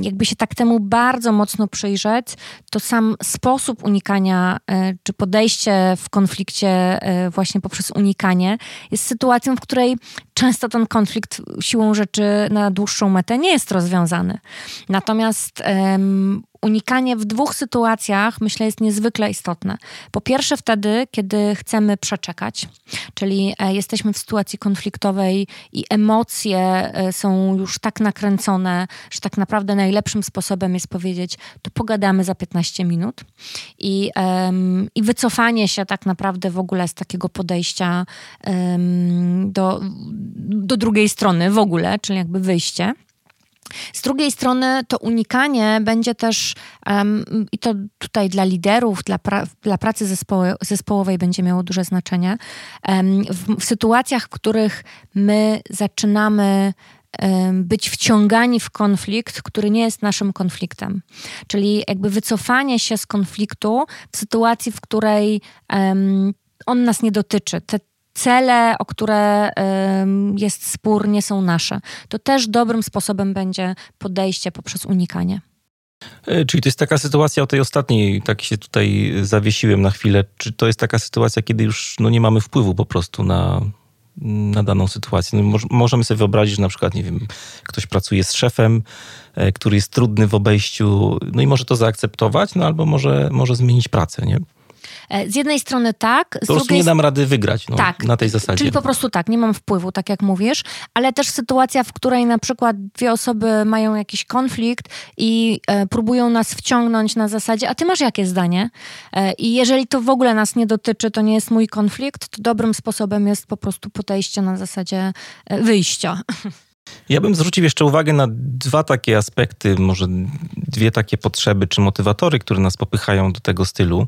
jakby się tak temu bardzo mocno przyjrzeć, to sam sposób unikania, e, czy podejście w konflikcie e, właśnie poprzez unikanie jest sytuacją, w której często ten konflikt siłą rzeczy na dłuższą metę nie jest rozwiązany. Natomiast unikanie w dwóch sytuacjach myślę jest niezwykle istotne. Po pierwsze wtedy, kiedy chcemy przeczekać, czyli e, jesteśmy w sytuacji konfliktowej i emocje e, są już tak nakręcone, że tak naprawdę najlepszym sposobem jest powiedzieć, to pogadamy za 15 minut i, um, i wycofanie się tak naprawdę w ogóle z takiego podejścia um, do, do drugiej strony w ogóle, czyli jakby wyjście. Z drugiej strony to unikanie będzie też, um, i to tutaj dla liderów, dla, pra, dla pracy zespoły, zespołowej będzie miało duże znaczenie, um, w, w sytuacjach, w których my zaczynamy być wciągani w konflikt, który nie jest naszym konfliktem. Czyli jakby wycofanie się z konfliktu w sytuacji, w której um, on nas nie dotyczy. Te, cele, o które jest spór, nie są nasze. To też dobrym sposobem będzie podejście poprzez unikanie. E, czyli to jest taka sytuacja o tej ostatniej, tak się tutaj zawiesiłem na chwilę. Czy to jest taka sytuacja, kiedy już no, nie mamy wpływu po prostu na, na daną sytuację? No, możemy sobie wyobrazić, że na przykład, nie wiem, ktoś pracuje z szefem, e, który jest trudny w obejściu, no i może to zaakceptować, no albo może, może zmienić pracę, nie? E, z jednej strony tak. Z po prostu drugiej... nie dam rady wygrać no, tak, na tej zasadzie. Czyli po prostu tak, nie mam wpływu, tak jak mówisz, ale też sytuacja, w której na przykład dwie osoby mają jakiś konflikt i e, próbują nas wciągnąć na zasadzie, a ty masz jakie zdanie? E, I jeżeli to w ogóle nas nie dotyczy, to nie jest mój konflikt, to dobrym sposobem jest po prostu podejście na zasadzie e, wyjścia. Ja bym zwrócił jeszcze uwagę na dwa takie aspekty, może dwie takie potrzeby czy motywatory, które nas popychają do tego stylu.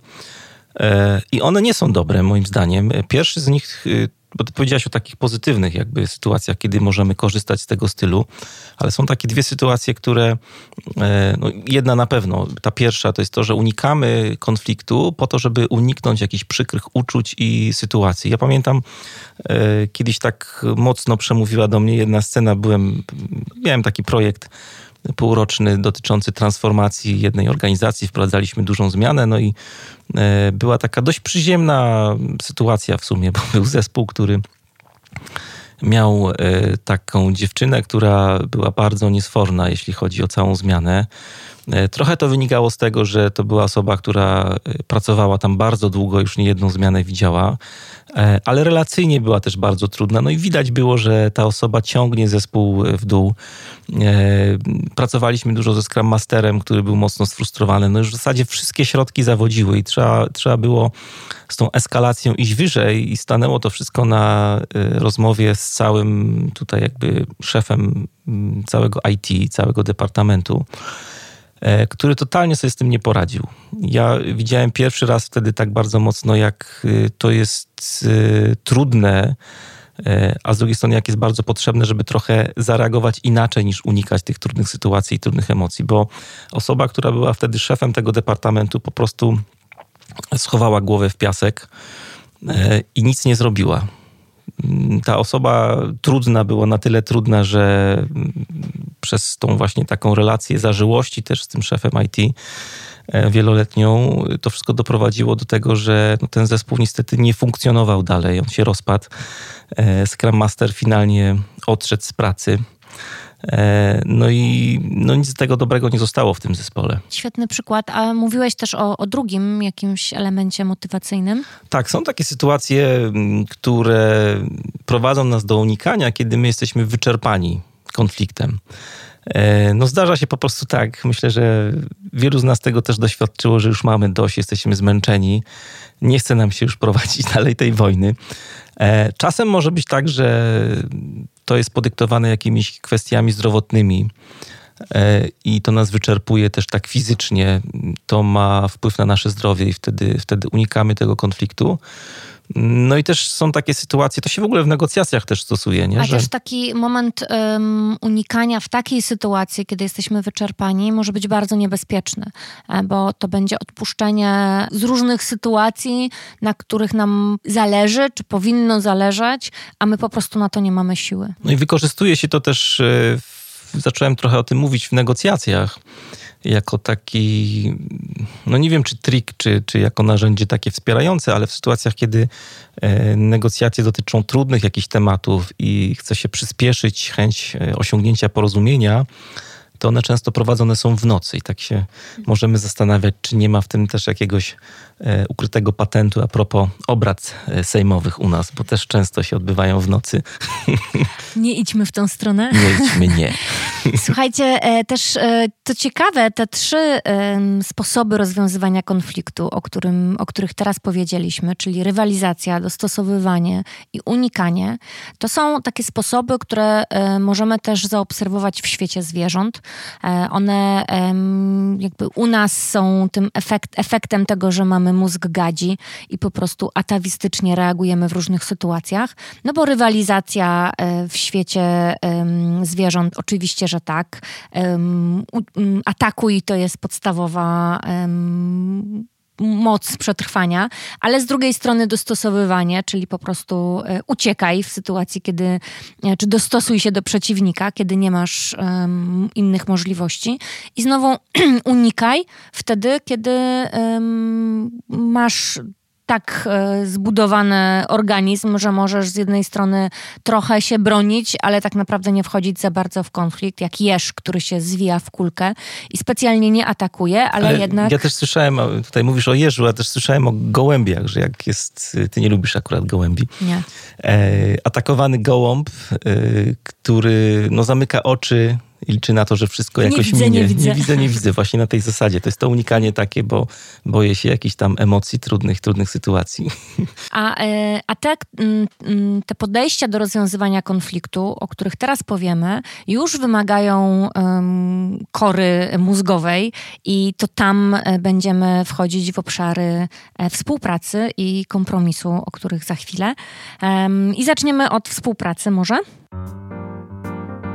E, I one nie są dobre, moim zdaniem. Pierwszy z nich y, bo ty powiedziałaś o takich pozytywnych jakby sytuacjach, kiedy możemy korzystać z tego stylu, ale są takie dwie sytuacje, które, e, no jedna na pewno, ta pierwsza to jest to, że unikamy konfliktu po to, żeby uniknąć jakichś przykrych uczuć i sytuacji. Ja pamiętam, e, kiedyś tak mocno przemówiła do mnie jedna scena, byłem, miałem taki projekt, półroczny dotyczący transformacji jednej organizacji. Wprowadzaliśmy dużą zmianę, no i e, była taka dość przyziemna sytuacja w sumie, bo był zespół, który miał e, taką dziewczynę, która była bardzo niesforna, jeśli chodzi o całą zmianę. E, trochę to wynikało z tego, że to była osoba, która pracowała tam bardzo długo, już nie jedną zmianę widziała. E, ale relacyjnie była też bardzo trudna. No i widać było, że ta osoba ciągnie zespół w dół. E, pracowaliśmy dużo ze Scrum Masterem, który był mocno sfrustrowany. No już w zasadzie wszystkie środki zawodziły i trzeba, trzeba było z tą eskalacją iść wyżej i stanęło to wszystko na e, rozmowie z całym tutaj jakby szefem całego IT, całego departamentu. E, który totalnie sobie z tym nie poradził. Ja widziałem pierwszy raz wtedy tak bardzo mocno, jak y, to jest y, trudne, e, a z drugiej strony, jak jest bardzo potrzebne, żeby trochę zareagować inaczej niż unikać tych trudnych sytuacji i trudnych emocji, bo osoba, która była wtedy szefem tego departamentu, po prostu schowała głowę w piasek e, i nic nie zrobiła ta osoba trudna była na tyle trudna, że przez tą właśnie taką relację zażyłości też z tym szefem IT e, wieloletnią, to wszystko doprowadziło do tego, że no, ten zespół niestety nie funkcjonował dalej, on się rozpadł. E, Scrum Master finalnie odszedł z pracy. E, no i no nic z tego dobrego nie zostało w tym zespole. Świetny przykład. A mówiłeś też o, o drugim jakimś elemencie motywacyjnym? Tak, są takie sytuacje, które prowadzą nas do unikania, kiedy my jesteśmy wyczerpani konfliktem. E, no zdarza się po prostu tak. Myślę, że wielu z nas tego też doświadczyło, że już mamy dość, jesteśmy zmęczeni. Nie chce nam się już prowadzić *laughs* dalej tej wojny. E, czasem może być tak, że to jest podyktowane jakimiś kwestiami zdrowotnymi e, i to nas wyczerpuje też tak fizycznie. To ma wpływ na nasze zdrowie i wtedy, wtedy unikamy tego konfliktu. No i też są takie sytuacje, to się w ogóle w negocjacjach też stosuje, nie? A że... też taki moment um, unikania w takiej sytuacji, kiedy jesteśmy wyczerpani, może być bardzo niebezpieczny, e, bo to będzie odpuszczenie z różnych sytuacji, na których nam zależy, czy powinno zależeć, a my po prostu na to nie mamy siły. No i wykorzystuje się to też, e, zacząłem trochę o tym mówić w negocjacjach jako taki, no nie wiem czy trik, czy, czy jako narzędzie takie wspierające, ale w sytuacjach, kiedy e, negocjacje dotyczą trudnych jakichś tematów i chce się przyspieszyć chęć e, osiągnięcia porozumienia, to one często prowadzone są w nocy i tak się możemy zastanawiać, czy nie ma w tym też jakiegoś e, ukrytego patentu a propos obrad e, sejmowych u nas, bo też często się odbywają w nocy. *laughs* Nie idźmy w tą stronę. Nie idźmy, nie. *laughs* Słuchajcie, e, też to ciekawe, te trzy sposoby rozwiązywania konfliktu, o, którym, o których teraz powiedzieliśmy, czyli rywalizacja, dostosowywanie i unikanie, to są takie sposoby, które możemy też zaobserwować w świecie zwierząt. E, one jakby u nas są tym efekt, efektem tego, że mamy mózg gadzi i po prostu atawistycznie reagujemy w różnych sytuacjach. No bo rywalizacja e, w świecie zwierząt oczywiście, że tak. Atakuj to jest podstawowa moc przetrwania, ale z drugiej strony dostosowywanie, czyli po prostu e, uciekaj w sytuacji, kiedy, e, czy dostosuj się do przeciwnika, kiedy nie masz um, innych możliwości. I znowu *clears throat* unikaj wtedy, kiedy um, masz tak e, zbudowany organizm, że możesz z jednej strony trochę się bronić, ale tak naprawdę nie wchodzić za bardzo w konflikt, jak jeż, który się zwija w kulkę i specjalnie nie atakuje, ale, ale jednak... Ja też słyszałem, tutaj mówisz o jeżu, a też słyszałem o gołębiach, że jak jest, ty nie lubisz akurat gołębi. Nie. E, atakowany gołąb, e, który no, zamyka oczy liczy na to, że wszystko nie jakoś widzę, minie. Nie widzę, nie widzę, nie widzę. Właśnie na tej zasadzie. To jest to unikanie takie, bo boję się jakichś tam emocji, trudnych, trudnych sytuacji. A, e, a te, te podejścia do rozwiązywania konfliktu, o których teraz powiemy, już wymagają um, kory mózgowej i to tam e, będziemy wchodzić w obszary e, współpracy i kompromisu, o których za chwilę. Um, I zaczniemy od współpracy może?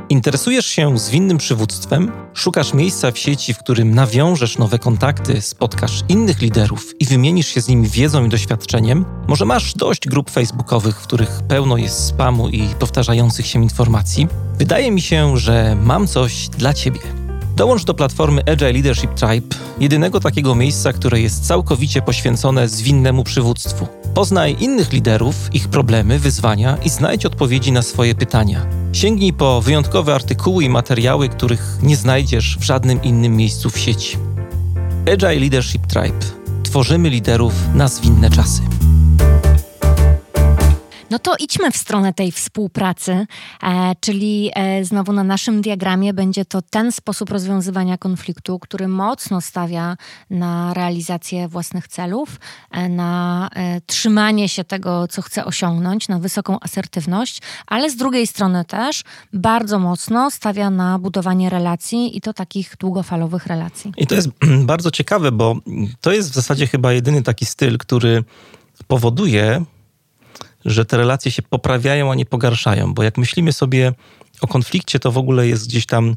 Interesujesz się zwinnym przywództwem? Szukasz miejsca w sieci, w którym nawiążesz nowe kontakty, spotkasz innych liderów i wymienisz się z nimi wiedzą i doświadczeniem? Może masz dość grup facebookowych, w których pełno jest spamu i powtarzających się informacji? Wydaje mi się, że mam coś dla Ciebie. Dołącz do platformy Agile Leadership Tribe, jedynego takiego miejsca, które jest całkowicie poświęcone zwinnemu przywództwu. Poznaj innych liderów, ich problemy, wyzwania i znajdź odpowiedzi na swoje pytania. Sięgnij po wyjątkowe artykuły i materiały, których nie znajdziesz w żadnym innym miejscu w sieci. Agile Leadership Tribe. Tworzymy liderów na zwinne czasy. No to idźmy w stronę tej współpracy, e, czyli e, znowu na naszym diagramie będzie to ten sposób rozwiązywania konfliktu, który mocno stawia na realizację własnych celów, e, na e, trzymanie się tego, co chce osiągnąć, na wysoką asertywność, ale z drugiej strony też bardzo mocno stawia na budowanie relacji i to takich długofalowych relacji. I to jest *clears throat* bardzo ciekawe, bo to jest w zasadzie chyba jedyny taki styl, który powoduje, że te relacje się poprawiają, a nie pogarszają. Bo jak myślimy sobie o konflikcie, to w ogóle jest gdzieś tam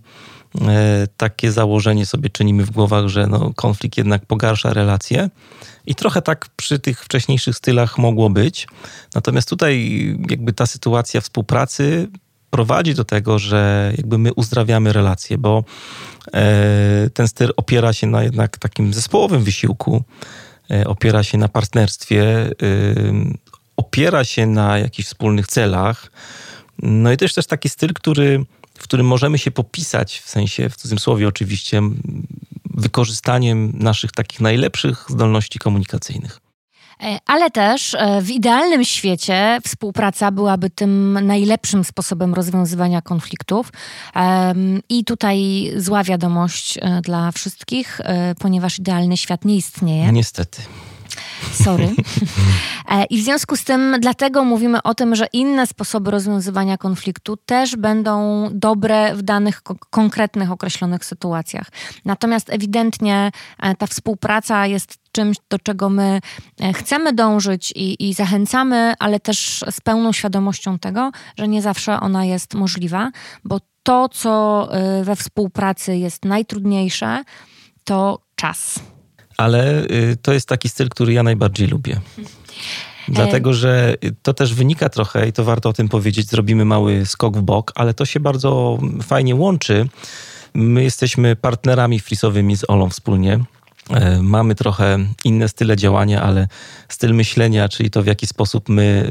e, takie założenie sobie czynimy w głowach, że no, konflikt jednak pogarsza relacje. I trochę tak przy tych wcześniejszych stylach mogło być. Natomiast tutaj jakby ta sytuacja współpracy prowadzi do tego, że jakby my uzdrawiamy relacje, bo e, ten styl opiera się na jednak takim zespołowym wysiłku, e, opiera się na partnerstwie, opiera się na jakichś wspólnych celach. No i też też taki styl, który, w którym możemy się popisać, w sensie w cudzysłowie oczywiście, wykorzystaniem naszych takich najlepszych zdolności komunikacyjnych. E, ale też e, w idealnym świecie współpraca byłaby tym najlepszym sposobem rozwiązywania konfliktów. I tutaj zła wiadomość e, dla wszystkich, ponieważ idealny świat nie istnieje. Niestety. Sorry. *laughs* E, I w związku z tym, dlatego mówimy o tym, że inne sposoby rozwiązywania konfliktu też będą dobre w danych konkretnych, określonych sytuacjach. Natomiast ewidentnie e, ta współpraca jest czymś, do czego my e, chcemy dążyć i, i, zachęcamy, ale też z pełną świadomością tego, że nie zawsze ona jest możliwa, bo to, co we współpracy jest najtrudniejsze, to czas ale y, to jest taki styl, który ja najbardziej lubię. *laughs* Dlatego, że to też wynika trochę, i to warto o tym powiedzieć, zrobimy mały skok w bok, ale to się bardzo fajnie łączy. My jesteśmy partnerami frisowymi z Olą wspólnie. E, mamy trochę inne style działania, ale styl myślenia, czyli to w jaki sposób my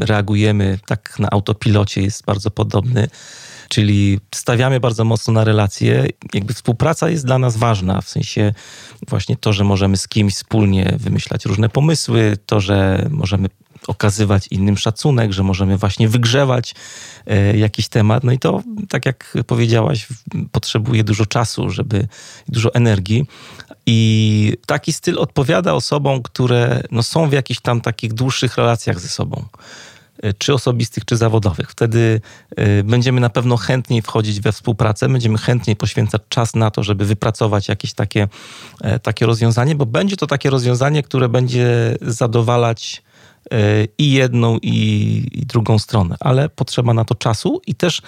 reagujemy tak na autopilocie jest bardzo podobny czyli stawiamy bardzo mocno na relacje. Jakby współpraca jest dla nas ważna, w sensie właśnie to, że możemy z kimś wspólnie wymyślać różne pomysły, to, że możemy okazywać innym szacunek, że możemy właśnie wygrzewać e, jakiś temat. No i to, tak jak powiedziałaś, potrzebuje dużo czasu, żeby dużo energii. I taki styl odpowiada osobom, które no, są w jakichś tam takich dłuższych relacjach ze sobą. E, czy osobistych, czy zawodowych. Wtedy e, będziemy na pewno chętniej wchodzić we współpracę, będziemy chętniej poświęcać czas na to, żeby wypracować jakieś takie, e, takie rozwiązanie, bo będzie to takie rozwiązanie, które będzie zadowalać i jedną, i, drugą stronę, ale potrzeba na to czasu i też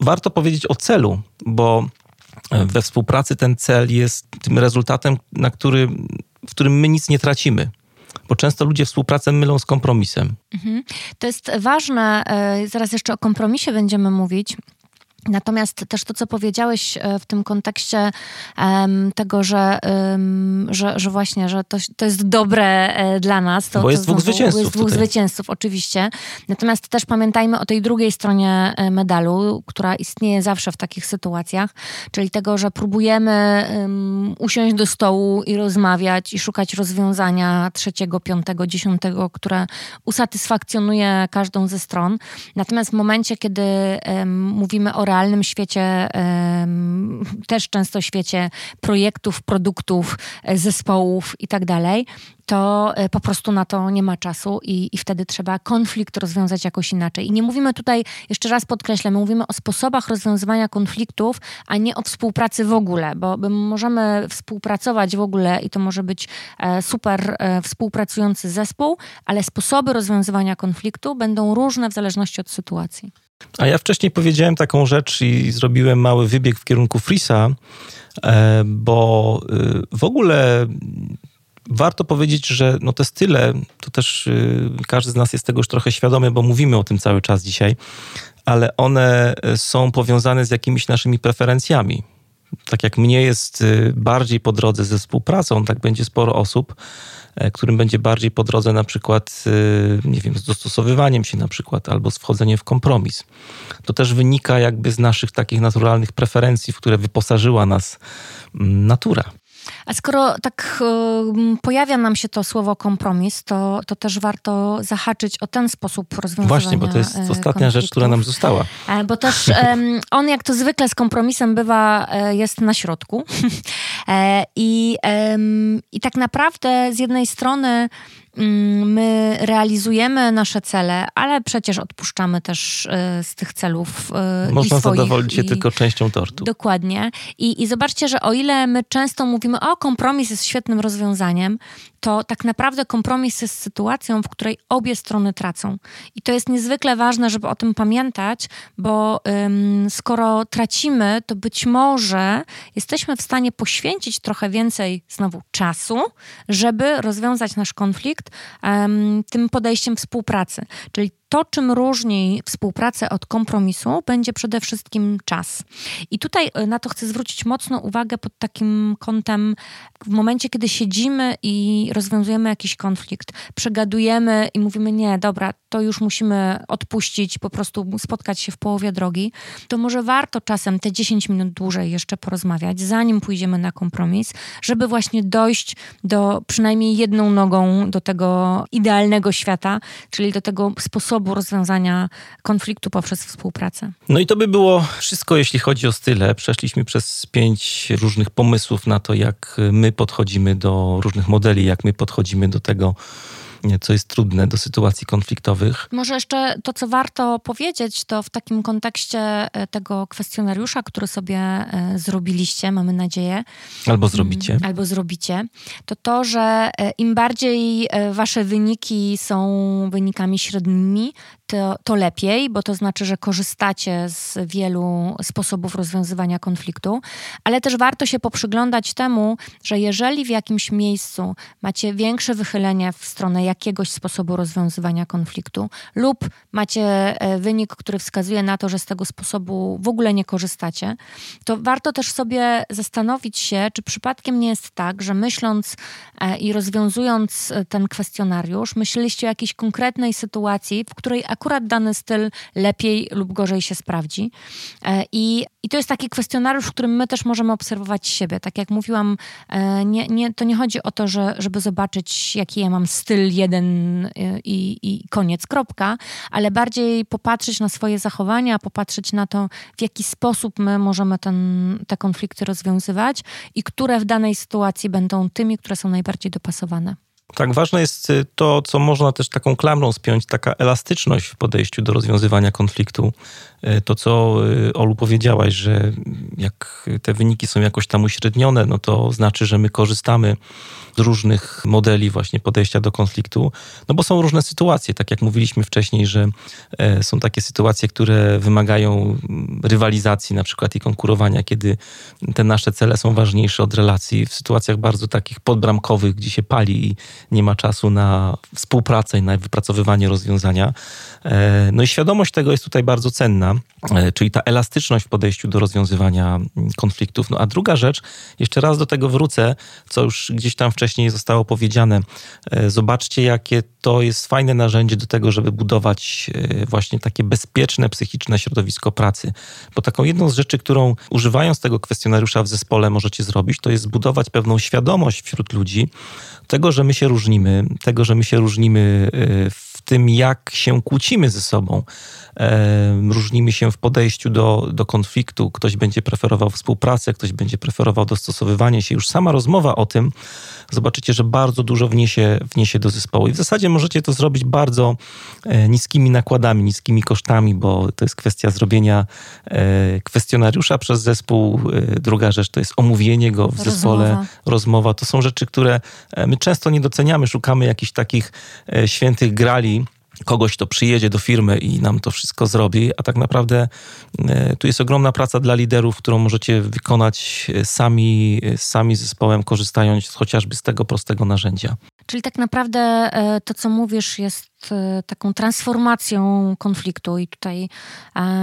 warto powiedzieć o celu, bo we współpracy ten cel jest tym rezultatem, na który, w którym my nic nie tracimy bo często ludzie współpracę mylą z kompromisem. Mhm. To jest ważne, e, zaraz jeszcze o kompromisie będziemy mówić. Natomiast też to, co powiedziałeś e, w tym kontekście um, tego, że, um, że, że, właśnie, że to, to jest dobre e, dla nas. To, Bo jest to dwóch zwycięzców. Jest dwóch tutaj. zwycięzców, oczywiście. Natomiast też pamiętajmy o tej drugiej stronie e, medalu, która istnieje zawsze w takich sytuacjach, czyli tego, że próbujemy um, usiąść do stołu i rozmawiać i szukać rozwiązania trzeciego, piątego, dziesiątego, które usatysfakcjonuje każdą ze stron. Natomiast w momencie, kiedy mówimy o realnym świecie, też często świecie projektów, produktów, e, zespołów i tak to e, po prostu na to nie ma czasu i, i wtedy trzeba konflikt rozwiązać jakoś inaczej. I nie mówimy tutaj, jeszcze raz podkreślę, my mówimy o sposobach rozwiązywania konfliktów, a nie o współpracy w ogóle, bo możemy współpracować w ogóle i to może być e, super współpracujący zespół, ale sposoby rozwiązywania konfliktu będą różne w zależności od sytuacji. A ja wcześniej powiedziałem taką rzecz i zrobiłem mały wybieg w kierunku Frisa, bo y, w ogóle warto powiedzieć, że no te style, to też yy, każdy z nas jest tego już trochę świadomy, bo mówimy o tym cały czas dzisiaj, ale one są powiązane z jakimiś naszymi preferencjami. Tak jak mnie jest bardziej po drodze ze współpracą, tak będzie sporo osób, e, którym będzie bardziej po drodze na przykład, y, nie wiem, z dostosowywaniem się na przykład, albo z wchodzeniem w kompromis. To też wynika jakby z naszych takich naturalnych preferencji, w które wyposażyła nas mm, natura. A skoro tak y, pojawia nam się to słowo kompromis, to, to też warto zahaczyć o ten sposób rozwiązywania Właśnie, bo to jest e, ostatnia rzecz, która nam została. E, bo też on, jak to zwykle z kompromisem bywa, e, jest na środku. *laughs* I, I tak naprawdę z jednej strony Mm, my realizujemy nasze cele, ale przecież odpuszczamy też y, z tych celów. Y, Można swoich, zadowolić się i, tylko częścią tortu. Dokładnie. I, I zobaczcie, że o ile my często mówimy, o kompromis jest świetnym rozwiązaniem, to tak naprawdę kompromis jest sytuacją, w której obie strony tracą. I to jest niezwykle ważne, żeby o tym pamiętać, bo ym, skoro tracimy, to być może jesteśmy w stanie poświęcić trochę więcej znowu czasu, żeby rozwiązać nasz konflikt ym, tym podejściem współpracy. Czyli to, czym różni współpracę od kompromisu, będzie przede wszystkim czas. I tutaj e, na to chcę zwrócić mocno uwagę pod takim kątem, w momencie, kiedy siedzimy i rozwiązujemy jakiś konflikt, przegadujemy i mówimy, nie, dobra, to już musimy odpuścić, po prostu spotkać się w połowie drogi, to może warto czasem te 10 minut dłużej jeszcze porozmawiać, zanim pójdziemy na kompromis, żeby właśnie dojść do przynajmniej jedną nogą do tego idealnego świata, czyli do tego sposobu, rozwiązania konfliktu poprzez współpracę. No i to by było wszystko, jeśli chodzi o style. Przeszliśmy przez pięć różnych pomysłów na to, jak my podchodzimy do różnych modeli, jak my podchodzimy do tego, co jest trudne do sytuacji konfliktowych. Może jeszcze to, co warto powiedzieć, to w takim kontekście e, tego kwestionariusza, który sobie e, zrobiliście, mamy nadzieję. Albo zrobicie. Mm, albo zrobicie. To to, że e, im bardziej wasze wyniki są wynikami średnimi, to, to lepiej, bo to znaczy, że korzystacie z wielu sposobów rozwiązywania konfliktu, ale też warto się poprzyglądać temu, że jeżeli w jakimś miejscu macie większe wychylenie w stronę jakiegoś sposobu rozwiązywania konfliktu lub macie e, wynik, który wskazuje na to, że z tego sposobu w ogóle nie korzystacie, to warto też sobie zastanowić się, czy przypadkiem nie jest tak, że myśląc e, i rozwiązując e, ten kwestionariusz, myśleliście o jakiejś konkretnej sytuacji, w której akurat dany styl lepiej lub gorzej się sprawdzi. I, i to jest taki kwestionariusz, w którym my też możemy obserwować siebie. Tak jak mówiłam, nie, nie, to nie chodzi o to, że, żeby zobaczyć, jaki ja mam styl jeden y, i, i koniec, kropka, ale bardziej popatrzeć na swoje zachowania, popatrzeć na to, w jaki sposób my możemy ten, te konflikty rozwiązywać i które w danej sytuacji będą tymi, które są najbardziej dopasowane. Tak, ważne jest y, to, co można też taką klamrą spiąć, taka elastyczność w podejściu do rozwiązywania konfliktu. Y, to, co Olu powiedziałaś, że jak te wyniki są jakoś tam uśrednione, no to znaczy, że my korzystamy różnych modeli właśnie podejścia do konfliktu, no bo są różne sytuacje, tak jak mówiliśmy wcześniej, że e, są takie sytuacje, które wymagają rywalizacji na przykład i konkurowania, kiedy te nasze cele są ważniejsze od relacji. W sytuacjach bardzo takich podbramkowych, gdzie się pali i nie ma czasu na współpracę i na wypracowywanie rozwiązania. E, no i świadomość tego jest tutaj bardzo cenna, e, czyli ta elastyczność w podejściu do rozwiązywania konfliktów. No a druga rzecz, jeszcze raz do tego wrócę, co już gdzieś tam wcześniej zostało powiedziane. E, zobaczcie, jakie to jest fajne narzędzie do tego, żeby budować właśnie takie bezpieczne, psychiczne środowisko pracy. Bo taką jedną z rzeczy, którą używając tego kwestionariusza w zespole możecie zrobić, to jest zbudować pewną świadomość wśród ludzi tego, że my się różnimy, tego, że my się różnimy w tym, jak się kłócimy ze sobą, różnimy się w podejściu do, do konfliktu. Ktoś będzie preferował współpracę, ktoś będzie preferował dostosowywanie się. Już sama rozmowa o tym, zobaczycie, że bardzo dużo wniesie, wniesie do zespołu. I w zasadzie możecie to zrobić bardzo e, niskimi nakładami, niskimi kosztami, bo to jest kwestia zrobienia e, kwestionariusza przez zespół. E, druga rzecz to jest omówienie go w rozmowa. zespole, rozmowa. To są rzeczy, które my często nie doceniamy. Szukamy jakichś takich świętych grali, kogoś, kto przyjedzie do firmy i nam to wszystko zrobi, a tak naprawdę e, tu jest ogromna praca dla liderów, którą możecie wykonać e, sami, e, sami zespołem, korzystając chociażby z tego prostego narzędzia. Czyli tak naprawdę to, co mówisz, jest taką transformacją konfliktu. I tutaj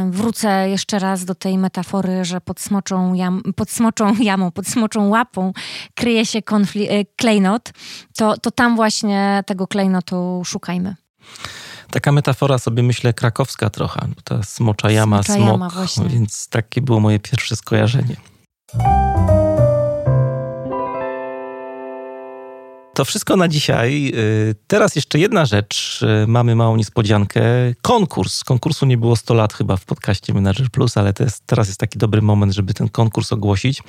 wrócę jeszcze raz do tej metafory, że pod smoczą, jam, pod smoczą jamą, pod smoczą łapą kryje się konfli- klejnot. To, to tam właśnie tego klejnotu szukajmy. Taka metafora sobie myślę krakowska trochę. Ta smocza jama, smocza smok, jama więc takie było moje pierwsze skojarzenie. To wszystko na dzisiaj. Y, teraz jeszcze jedna rzecz. Y, mamy małą niespodziankę. Konkurs. Konkursu nie było 100 lat chyba w podcaście Manager Plus, ale jest, teraz jest taki dobry moment, żeby ten konkurs ogłosić.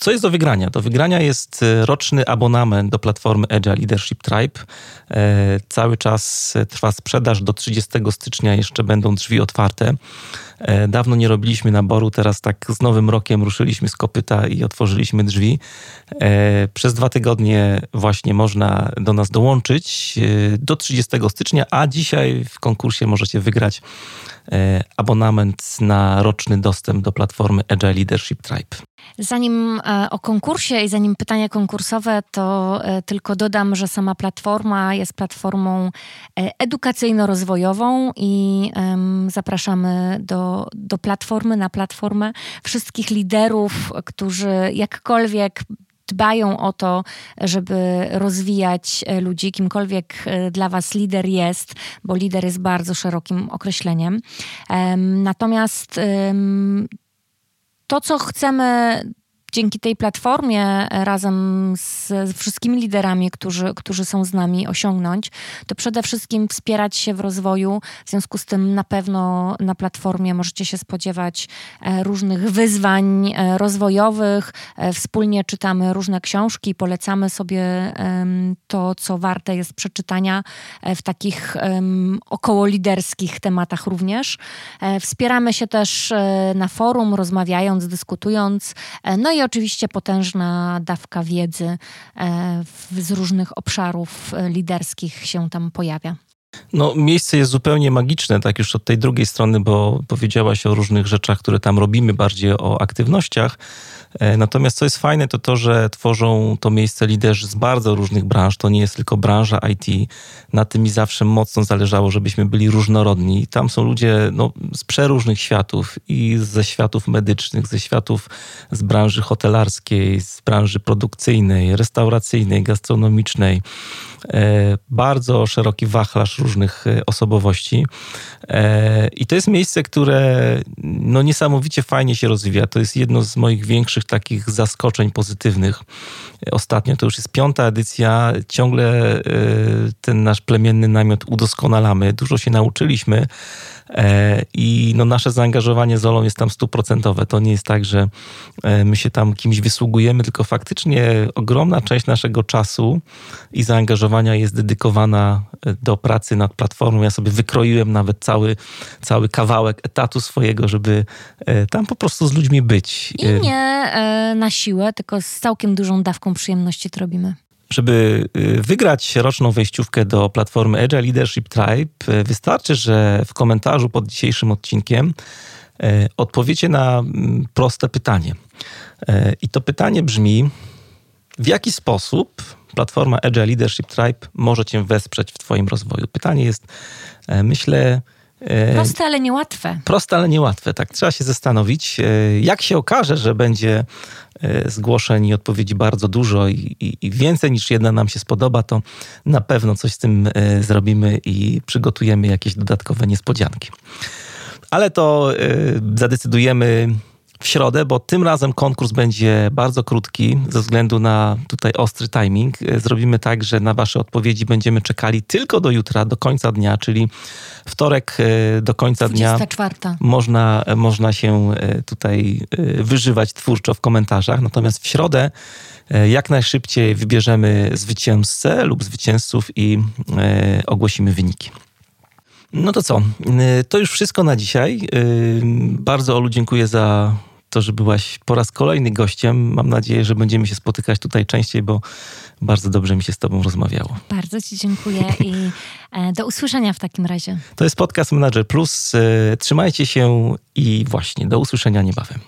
Co jest do wygrania? Do wygrania jest e, roczny abonament do platformy Agile Leadership Tribe. E, cały czas trwa sprzedaż. Do 30 stycznia jeszcze będą drzwi otwarte. E, dawno nie robiliśmy naboru, teraz tak z nowym rokiem ruszyliśmy z kopyta i otworzyliśmy drzwi. Przez dwa tygodnie właśnie można do nas dołączyć do 30 stycznia, a dzisiaj w konkursie możecie wygrać abonament na roczny dostęp do platformy Agile Leadership Tribe. Zanim e, o konkursie i zanim pytania konkursowe, to e, tylko dodam, że sama platforma jest platformą e, edukacyjno-rozwojową i zapraszamy do, do platformy, na platformę wszystkich liderów, którzy jakkolwiek dbają o to, żeby rozwijać ludzi, kimkolwiek dla Was lider jest, bo lider jest bardzo szerokim określeniem. Natomiast to, co chcemy dzięki tej platformie e, razem z, z, wszystkimi liderami, którzy, którzy są z nami osiągnąć, to przede wszystkim wspierać się w rozwoju. W związku z tym na pewno na platformie możecie się spodziewać e, różnych wyzwań e, rozwojowych. Wspólnie czytamy różne książki, polecamy sobie to, co warte jest przeczytania w takich około liderskich tematach również. Wspieramy się też na forum, rozmawiając, dyskutując. No i oczywiście potężna dawka wiedzy e, z różnych obszarów e, liderskich się tam pojawia. No, miejsce jest zupełnie magiczne, tak już od tej drugiej strony, bo powiedziałaś o różnych rzeczach, które tam robimy, bardziej o aktywnościach. E, natomiast co jest fajne, to to, że tworzą to miejsce liderzy z bardzo różnych branż. To nie jest tylko branża IT. Na tym mi zawsze mocno zależało, żebyśmy byli różnorodni. Tam są ludzie no, z przeróżnych światów i ze światów medycznych, ze światów z branży hotelarskiej, z branży produkcyjnej, restauracyjnej, gastronomicznej. E, bardzo szeroki wachlarz różnych e, osobowości. I to jest miejsce, które no, niesamowicie fajnie się rozwija. To jest jedno z moich większych takich zaskoczeń pozytywnych. Ostatnio to już jest piąta edycja, ciągle e, ten nasz plemienny namiot udoskonalamy, dużo się nauczyliśmy. E, I no nasze zaangażowanie z Olą jest tam stuprocentowe. To nie jest tak, że e, my się tam kimś wysługujemy, tylko faktycznie ogromna część naszego czasu i zaangażowania jest dedykowana e, do pracy nad platformą. Ja sobie wykroiłem nawet cały, cały kawałek etatu swojego, żeby tam po prostu z ludźmi być. I nie na siłę, tylko z całkiem dużą dawką przyjemności to robimy. Żeby y, wygrać roczną wejściówkę do platformy Agile Leadership Tribe, y, wystarczy, że w komentarzu pod dzisiejszym odcinkiem y, odpowiecie na mm, proste pytanie. I to pytanie brzmi: w jaki sposób platforma Agile Leadership Tribe może Cię wesprzeć w Twoim rozwoju? Pytanie jest, myślę, Proste, ale niełatwe. Proste, ale niełatwe, tak. Trzeba się zastanowić. Jak się okaże, że będzie E, zgłoszeń i odpowiedzi bardzo dużo i, i, i, więcej niż jedna nam się spodoba, to na pewno coś z tym e, zrobimy i przygotujemy jakieś dodatkowe niespodzianki. Ale to e, zadecydujemy w środę, bo tym razem konkurs będzie bardzo krótki ze względu na tutaj ostry timing. Zrobimy tak, że na Wasze odpowiedzi będziemy czekali tylko do jutra, do końca dnia, czyli wtorek e, do końca 24. dnia. Można, można się e, tutaj e, wyżywać twórczo w komentarzach. Natomiast w środę jak najszybciej wybierzemy zwycięzcę lub zwycięzców i ogłosimy wyniki. No to co? To już wszystko na dzisiaj. Bardzo Olu dziękuję za to, że byłaś po raz kolejny gościem. Mam nadzieję, że będziemy się spotykać tutaj częściej, bo bardzo dobrze mi się z Tobą rozmawiało. Bardzo Ci dziękuję i e, do usłyszenia w takim razie. To jest podcast Manager Plus. E, trzymajcie się i właśnie do usłyszenia niebawem.